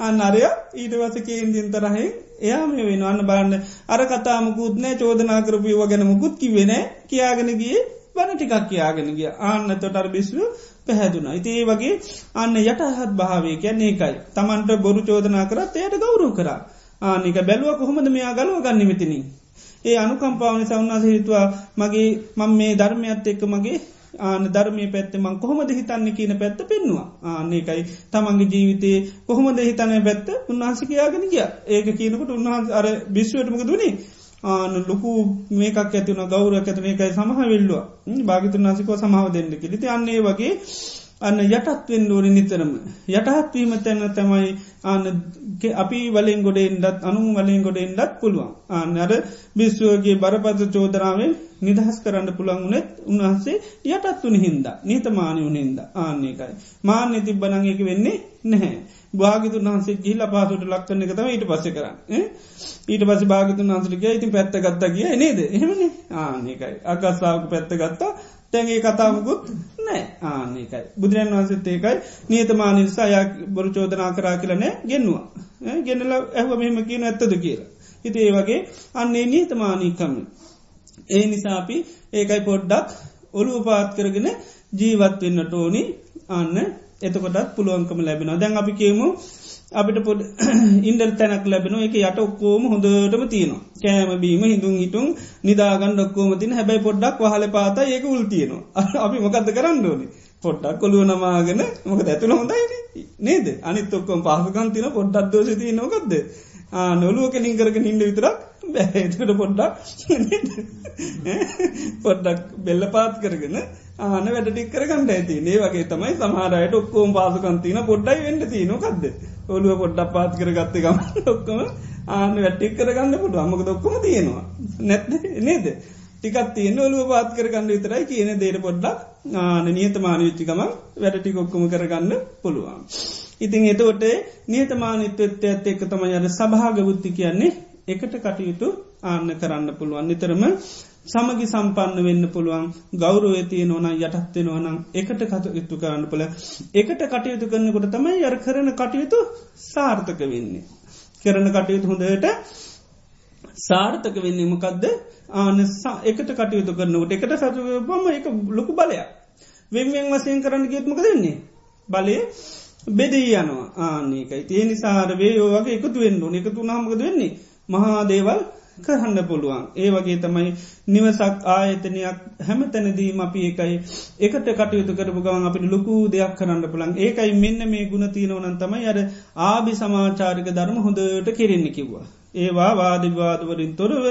S1: අන්න අරය ඊට වස කේන්දිින් තරහෙ එයා මේ වෙන අන්න බාන්න අර කතාමකුත් නෑ චෝදනා කරපියව ගැන මුකුත් කිවෙන කියාගෙන ගිය බන ටිකක් කියාගෙන ගිය. ආන්න තොටර් බිස්ව පැහැදුන. ඉති ඒ වගේ අන්න යටහත් භාවය කියන්නේ එකයි තමන්ට බොරු චෝදනා කරත් එයට ගෞරු කරා. ආනික බැලුව කොහොමද මෙයා ගලුව ගන්න මෙතිනි. ඒ අනුකම්පාවන සවන්නාස හිතුවා මගේ මං මේ ධර්මයත් එක්ක මගේ ආන ධර්මය පැත්තමං කොහොමද හිතන්න කියන පැත්ත පෙන්නවා ආනකයි තමන්ගේ ජීවිතයේ කොහොමද හිතනය පැත්ත? උන්වහන්ස කියයාගෙන කිය ඒක කියනකට උන්වහන්ස අර බිශ්වටමක දුණේ ආන ලොකු මේකක් ඇතිවන ගෞර ඇතන එකයි සමහ වෙල්ලවා භාගිතුන් නාසිකෝ සමාව දෙන්න කිලිති අන්නේ වගේ අන්න යටත්වෙන් ෝනි නිතරම. යටහත්වීම තැන්න තමයි ආන අපි වලින් ගොඩෙන්ඩත් අනු වලින් ගොඩෙන්ඩත් පුළුවන්. ආන අර බිස්වගේ බරපත චෝදරාවෙන් නිදහස් කරන්න පුළන් වනෙත් උන්වහන්සේ යටත් වන හින්ද නීතමානය වනින්ද ආන්නේකයි මාන්‍ය තිබ්බනං එක වෙන්නේ නැහැ. භාගිතු වහන්සේ ගිල්ල පාසුට ලක්කන්න එක තම ඊට පස කරන්න. ඊට පස භාගතු වහන්සලික ඉතින් පැත්ත ගත්තා කිය නේද? එහෙමනි. ආනකයි අකස්සාාවක පැත්ත ගත්තා. තැන්ගේ කතාමකුත් නෑ. ආනකයි බුදුරන් වහන්සත් ඒකයි. නියතමානිසා යක් බොරු චෝදනා කරා කියලනෑ ගෙන්වා ගෙනල ඇහව මෙහෙම කියන ඇත්තද කියලා. හිත ඒ වගේ අන්නේ නියතමානීකම ඒ නිසාපි ඒකයි පොඩ්ඩක් ඔළුව පාත් කරගෙන ජීවත් වෙන්නට ඕනි. අන්න එතකොටත් පුළුවන්කම ලැබෙන දැන් අපි කියමු අපිට පොඩ ඉන්ඩල් තැනක් ලැබෙන එක යට ඔක්කෝම හොඳටම තියෙනවා. කෑම බීම හිදුන් හිටුන් නිදාගන්න ොක්කෝම තින හැබැයි පොඩ්ඩක් වහල පාත ඒක උල් තියෙනවා. අපි මොකක්ද කරන්න ඕනි? පොඩ්ඩක් කොළුව නමාගෙන මොක ඇතුළ හොඳයි නේද? අනිත් ඔක්කොම් පහසකන් තින පොඩ්ඩක් දෝෂති නොකක්ද නොලුව කෙලින් කරක නින්ඩ විතරක් බැහට පොඩ්ඩක් පොඩ්ඩක් බෙල්ල පාත් කරගෙන ආන වැඩටික් කරගන්න ඇති. ඒ වගේ තමයි සමහරයට ඔක්කෝම් පාසකන්තින පොඩ්ඩයි වෙන්න තියනොකක්ද ඔලුව පොඩ්ඩක් පාත් කර ගත්තකම ඔක්කම ආන වැට්ටික් කරගන්න පුට අමක දොක්කොම තියෙනවා. නැත් නේද? ටිකත් තියෙන ඔලුව පාත් කරගන්න විතරයි කියන දේට පොඩ්ඩක් ආන නියතමාන විච්චිකම වැඩටි කොක්කොම කරගන්න පුළුවන්. ඉතින් එතකොට නියතමානිත්වත්ව ඇත් එක්ක තමයි අර සභාග බුද්ධි කියන්නේ. එකට කටයුතු ආන්න කරන්න පුළුවන්. නිතරම සමගි සම්පන්න වෙන්න පුළුවන් ගෞරුව තිය නොන යටත්වෙන නොනම් එකට කටයුතු කරන්න පොල එකට කටයුතු කරන්නකොට තමයි යර කරන කටයුතු සාර්ථක වෙන්නේ. කරන කටයුතු හොඳට සාර්ථක වෙන්නේ මොකක්ද ආන එකට කටයුතු කරනකට එකට සතු බම එක ලොකු බලයක්. වෙන්ෙන් වසයෙන් කරන්න ගේත්මක දෙන්නේ බලය බෙදී යනවා. ආනකයි තිය නිසාර වේ යෝවගේ එකතු වෙන්න එකතු නාමකද වෙන්නේ? මහා දේවල් කරන්න පුළුවන්. ඒ වගේ තමයි නිවසක් ආයතනයක් හැම තැනදීම අපි ඒකයි එකට කටයුතු කරපු ගවන් අපිට ලොකු දෙයක් කරන්න පුළන් ඒකයි මෙන්න මේ ගුණ තියනවනන් තමයි අර ආභි සමාචාරික ධර්ම හොඳට කෙරෙන්න කිව්වා. ඒවා වාදිවාදවරින් තොරව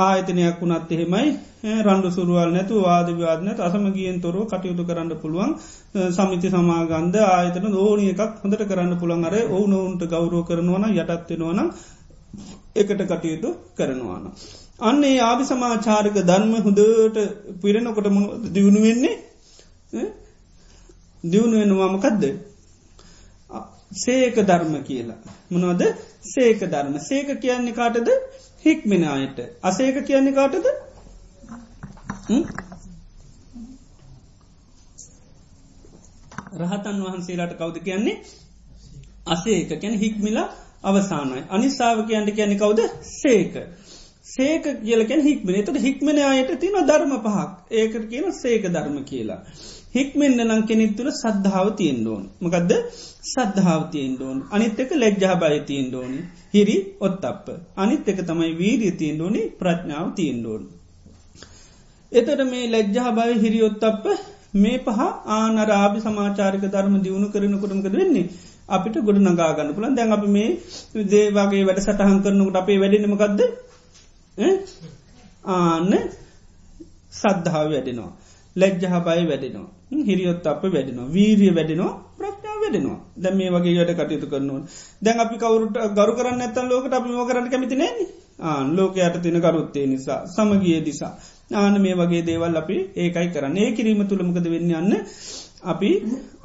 S1: ආයතනයක් වුණත් එහෙමයි රණ්ඩු සුරුවල් නැතු වාදවිවාදනත් අසමගියෙන් තොරව කටයුතු කරන්න පුළුවන්. සමිති සමාගන්ධ ආයතන ඕනි එකක් හොඳට කරන්න පුළන් අර ඔවුනොවුන්ට ගෞරෝ කරනවන යටත්වෙනවන එකට කටයුතු කරනවාන. අන්නේ ආභි සමාචාරක ධර්ම හොඳට පිරෙනකොට දියුණු වෙන්නේ? දියුණු වෙනවාමකදද සේක ධර්ම කියලා. මොනවද? සේක ධර්ම. සේක කියන්නේ කාටද? හික්මෙන අයට. අසේක කියන්නේ කාටද? රහතන් වහන්සේලාට කවුද කියන්නේ? අසේක. කැන හික්මිලා අවසානයි. අනිසාාව කියන්ට කියන්නේ කවුද? සේක. සේක කියලකැන හික්මන. එතට හික්මන අයට තින ධර්ම පහක්. ඒකට කියන සේක ධර්ම කියලා. හික්මෙන්න්න නම් කෙනෙක් තුළ සද්ධාව තියෙන් ඩෝන් මකදද? සද්ධාව තියෙන් ඩෝන් අනිත් එක ලැජ්ජා බය තියෙන් ඩෝනි හිරි ඔත් අප අනිත් එක තමයි වීරිය තියෙන් ඩෝනි ප්‍රඥාව තියෙන් ඩෝන්. එතට මේ ලැජ්ජා බය හිරියොත් අප මේ පහ ආනරාභි සමාචාරික ධර්ම දියුණු කරනකොටමකද වෙන්නේ? අපිට ගොඩ නගාගන්න පුළන් දැන් අප මේ දේ වගේ වැඩ සටහන් කරනකට අපේ වැඩෙනමකක්ද ආන්න සද්ධාව වැඩෙනවා. ලැජ්ජහ බයි වැඩෙනවා. හිරියොත් අප වැඩෙනවා. වීරිය වැඩෙනවා. ප්‍රඥා වැඩෙනවා. දැ මේ වගේ යට කටයුතු කරනවා. දැන් අපි කවරුට ගරු කරන්න ඇත්තන් ලෝකට අපි ම කරන්න කැමති නෑන? ආන් ලෝකයට තින කරුත්තේ නිසා සමගිය දිසා ආන මේ වගේ දේවල් අපි ඒකයි කරන්න. ඒ කිරීම තුළමකද වෙන්න යන්න අපි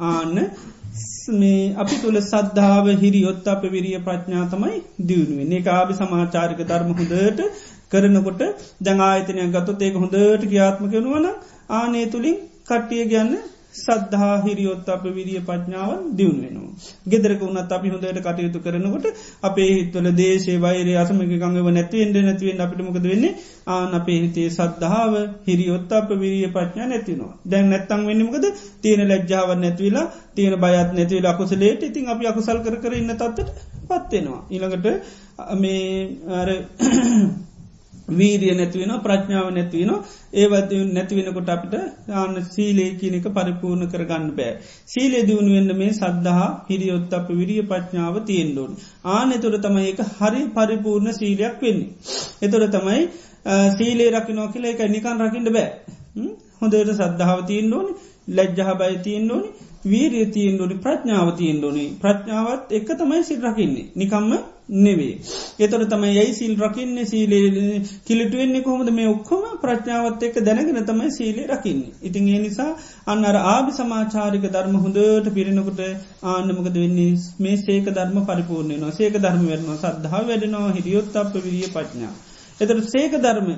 S1: ආන්න මේ අපි තුළ සද්ධාව හිරියොත් අප විරිය ප්‍රඥා තමයි දියුණුවෙන් ඒ ආභි සමාචාරික ධර්ම හොඳට කරනකොට දැඟායතනය ගතොත් ඒක හොඳට ග්‍යාත්ම කෙනුවන ආනේ තුළින් කට්ටිය ගැන්න සද්ධහා හිරියොත් අප විරිය පඥාව දියුණ වෙනවා. ගෙදරක වුණත් අපි හොඳට කටයුතු කරනකොට අපේ හිත්වල දේශේ වෛර අසමක ගඟව නැතිවෙන්ට නැතිවෙන් අපිටමකද වෙන්නේ ආන අපේ හිතේ සද්ධාව හිරියොත් අප විරිය පඥා නැතිනවා. දැන් නැත්තං වෙන්නමකද තියෙන ලැජ්ජාව නැතිවෙලා තියෙන බයත් නැතිවෙලා අකුසලේට ඉතින් අපි අකුසල් කර ඉන්න තත්වට පත්වෙනවා. ඊළඟට මේ වීරිය නැතිවෙන ප්‍රඥාව නැතිවෙන ඒවත් නැතිවෙනකොට අපිට ආන්න සීලේ කියනක පරිපූර්ණ කරගන්න බෑ. සීලේ දියුණු වෙන්න මේ සද්ධහා හිරියොත් අප විරිය ප්‍රඥාව තියෙන්ඩෝන්. ආන එතුර තමයි එක හරි පරිපූර්ණ සීලයක් වෙන්නේ. එතුර තමයි සීලේ රකිනෝ කියල එක නිකන් රකිට බෑ. හොඳට සද්ධාව තියෙන් ෝනි ලැජ්ජහ බයි තියෙන් ෝනි වීරිය තියෙන් ෝනි ප්‍රඥාව තියෙන් ෝනි ප්‍රඥාවත් එක තමයි සිල් රකින්නේ. නිකම්ම නෙවේ. එතොට තමයි යයි සිල් රකින්න? සීලේ කිලිටුවෙන්නේ කොහොමද? මේ ඔක්කොම ප්‍රඥාවත් එක්ක දැනගෙන තමයි සීලේ රකින්න. ඉතින් ඒ නිසා අන්න අර ආභි සමාචාරික ධර්ම හොඳට පිරෙනකොට ආන්නමකද වෙන්නේ? මේ සේක ධර්ම පරිපූර්ණය නවා සේක ධර්ම වෙනවා සද්ධහා වැඩෙනවා. හිරියොත් අප විරිය පඥා. එතට සේක ධර්ම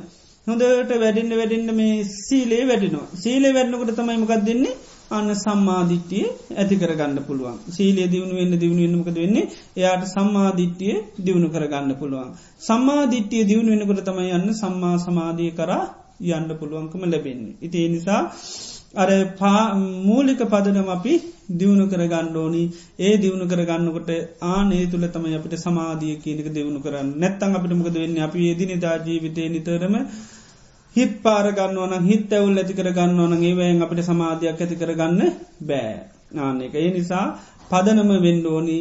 S1: හොඳට වැඩින්න වැඩින්න මේ සීලේ වැඩිනවා. සීලේ වැඩනකොට තමයි මකක් දෙන්නේ අන්න සම්මාධිට්ටිය ඇති කරගන්න පුළුවන්. සීලිය දියුණු වෙන්න දියුණු වෙන්නමකද වෙන්නේ? එයාට සම්මාධිට්ටිය දියුණු කරගන්න පුළුවන්. සම්මාධිට්ටිය දියුණු වෙනකොට තමයි යන්න සම්මා සමාධිය කරා යන්න පුළුවන්කම ලැබෙන්නේ. ඉති නිසා අර මූලික පදනම් අපි දියුණු කරගන්න ඕනි. ඒ දියුණු කරගන්නකොට ආනේ තුළ තමයි අපිට සමාධිය කියනක දියුණු කරන්න. නැත්තං අපිටමකද වෙන්න? අපි ඒදිනිදා ජීවිතය නිතරම හිත් පාරගන්නවන හිත් ඇවුල් ඇති කරගන්න ඕන ඒවයෙන් අපිට සමාධයක් ඇති කරගන්න බෑ. ආන එක. ඒ නිසා පදනම වෙන්ඩෝනි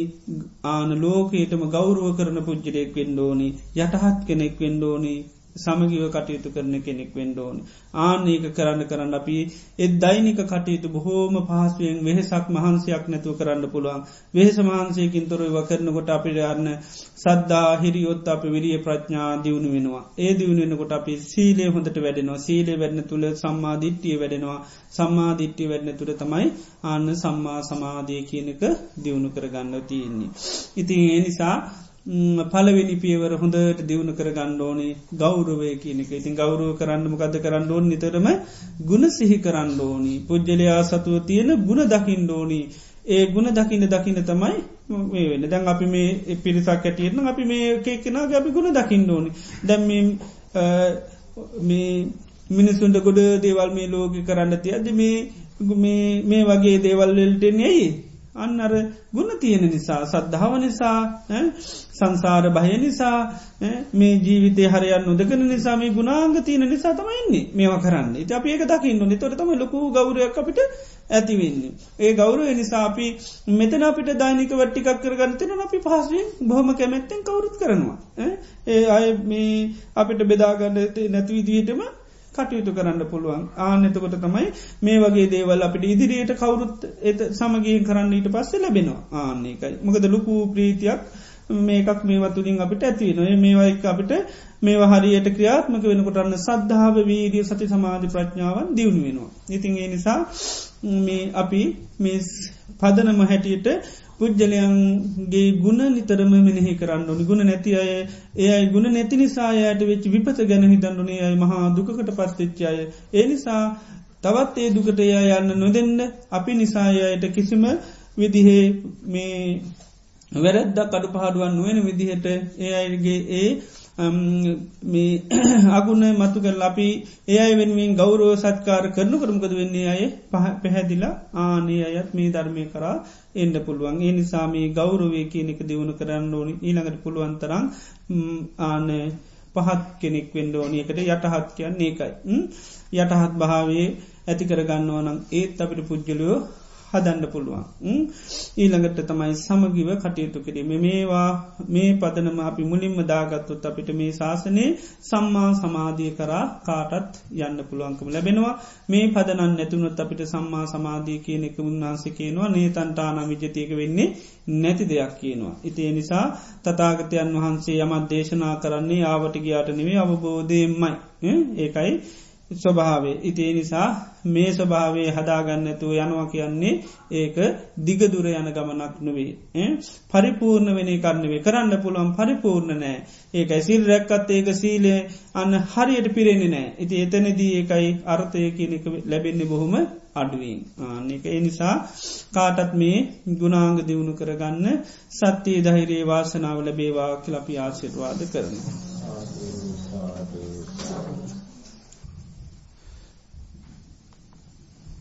S1: ආන ලෝකේටම ගෞරුව කරන පුද්ජිරයෙක් වෙන්ඩෝනි යටහත් කෙනෙක් වෙන්ඩෝනි සමගිව කටයුතු කරන කෙනෙක් වෙන්ඩෝන ආනඒක කරන්න කරන්න අපි එත් දෛනික කටයුතු බොහෝම පහසුවෙන් වෙහෙසක් මහන්සයක් නැතුව කරන්න පුළුවන්. වෙහෙස මහන්සයකින් තොරව කරනකොට අපිට යන්න සද්දා හිරියොත් අප විරිය ප්‍රඥා දියුණු වෙනවා. ඒ දියුණු වෙනකොට අපි සීලේ හොඳට වැඩෙනවා. සීලේ වැඩන තුළ සම්මාධිට්ටිය වැඩෙනවා. සම්මාධිට්ටිය වැඩන තුළ තමයි ආන්න සම්මා සමාධය කියනක දියුණු කරගන්න තියෙන්නේ. ඉතින් ඒ නිසා පලවෙනි පියවර හොඳට දියුණු කර ගණ්ඩෝනේ ගෞරවය කියනක ඉතින් ගෞරුව කරන්න මොකද කරන්න ඕන්? නිතරම ගුණ සිහි කරන්න ඕනි. පුද්ජලයා සතුව තියෙන ගුණ දකිින් ඩෝනි ඒ ගුණ දකින්න දකින්න තමයි මේ වෙන දැන් අපි මේ පිරිසක් ඇටියන අපි මේ කෙක්කෙන අපි ගුණ දකිින් ඕනි. දැම් මේ මිනිසුන්ට ගොඩ දේවල් මේ ලෝක කරන්න තියද මේ මේ වගේ දේවල්වලටෙන් ඇයි? අන්න අර ගුණ තියෙන නිසා සද්ධාව නිසා සංසාර භය නිසා මේ ජීවිතය හරයන් නොදකන නිසා මේ ගුණාංග තියෙන නිසා තමයින්නේ මේවා කරන්න ඉති අප ඒක දකින්න නිතොට තම ලොකු ගෞරයක් අපිට ඇතිවෙන්නේ. ඒ ගෞරුව නිසා අපි මෙතන අපිට දෛනික වට්ටිකක් කරගන්නතෙන අපි පහසුවෙන් බොහොම කැමැත්තෙන් කවුරුත් කරනවා. ඒ අය මේ අපිට බෙදාගන්න නැතිවිදිහටම කටයුතු කරන්න පුළුවන්. ආනෙතකොට තමයි මේ වගේ දේවල් අපිට ඉදිරියට කවුරුත් එත සමගියෙන් කරන්න ඊට පස්සේ ලැබෙනවා. ආන්නේකයි මොකද ලොකු ප්‍රීතියක් මේකක් මේවා තුළින් අපිට ඇතිවෙන මේවා එක් අපිට මේවා හරියට ක්‍රියාත්මක වෙනකොටන්න සද්ධාව වීදිය සති සමාධි ප්‍රඥාවන් දියුණු වෙනවා. ඉතින් ඒ නිසා මේ අපි මේ පදනම හැටියට පුද්ජලයන්ගේ ගුණ නිතරම මෙනෙහි කරන්න ඕනි. ගුණ නැති අය ඒ අයි ගුණ නැති නිසායට වෙච් විපත ගැන හිතන්නුනේ අයි මහා දුකට පස්තිච්චාය. ඒ නිසා තවත් ඒ දුකට එයා යන්න නොදෙන්න. අපි නිසායට කිසිම විදිහේ මේ වැරැද්දක් අඩු පහඩුවන් නුවෙන විදිහට ඒ අයගේ ඒ මේ අගුණ මතු කර අපි ඒ අයි වෙනුවෙන් ගෞරෝ සත්කාර කරනු කරමකද වෙන්නේ? අය පහ පැහැදිලා ආනේ අයත් මේ ධර්මය කරා එන්න පුළුවන්. ඒ නිසාමී ගෞරවේ කියනෙක දියුණු කරන්න ඕනි. ඊළඟට පුළුවන්තරම් ආන පහත් කෙනෙක් වෙන්ඩ ඕනියකට යටහත් කියන්න ඒකයි. යටහත් භාවේ ඇති කරගන්නවනම් ඒත් අපිට පුද්ගලයෝ හදන්න පුළුවන්. ඊළඟට තමයි සමගිව කටයුතු කිරීම. මේවා මේ පදනම අපි මුලින්ම දාගත්තුත් අපිට මේ ශාසනයේ සම්මා සමාධිය කරා කාටත් යන්න පුළුවන්කම ලැබෙනවා. මේ පදනන් නැතුනොත් අපිට සම්මා සමාධී කියන එක උන්නාන්සේ කියනවා නේතන්ටාන විජතියක වෙන්නේ නැති දෙයක් කියනවා. ඉතිේ නිසා තතාගතයන් වහන්සේ යමත් දේශනා කරන්නේ ආවට ගියාට නෙවේ අවබෝධයමයි ඒකයි ස්වභාවේ ඉතිේ නිසා මේ ස්වභාවේ හදාගන්නතු යනවා කියන්නේ ඒක දිගදුර යන ගමනක් නොවේ පරිපූර්ණ වෙන කරන්නවේ කරන්න පුළුවන් පරිපූර්ණ නෑ. ඒකයි සිල් රැක්කත් ඒක සීලේ අන්න හරියට පිරෙන්නේ නෑ. ඉති එතනදී ඒකයි අර්ථය කියනක ලැබෙන්නේ බොහොම අඩුවීන්. ආන්නක ඒ නිසා කාටත් මේ ගුණාංග දියුණු කරගන්න සත්‍යයේ දහිරේ වාසනාව ලැබේවා කියලපි ආශිර්වාද කරනවා.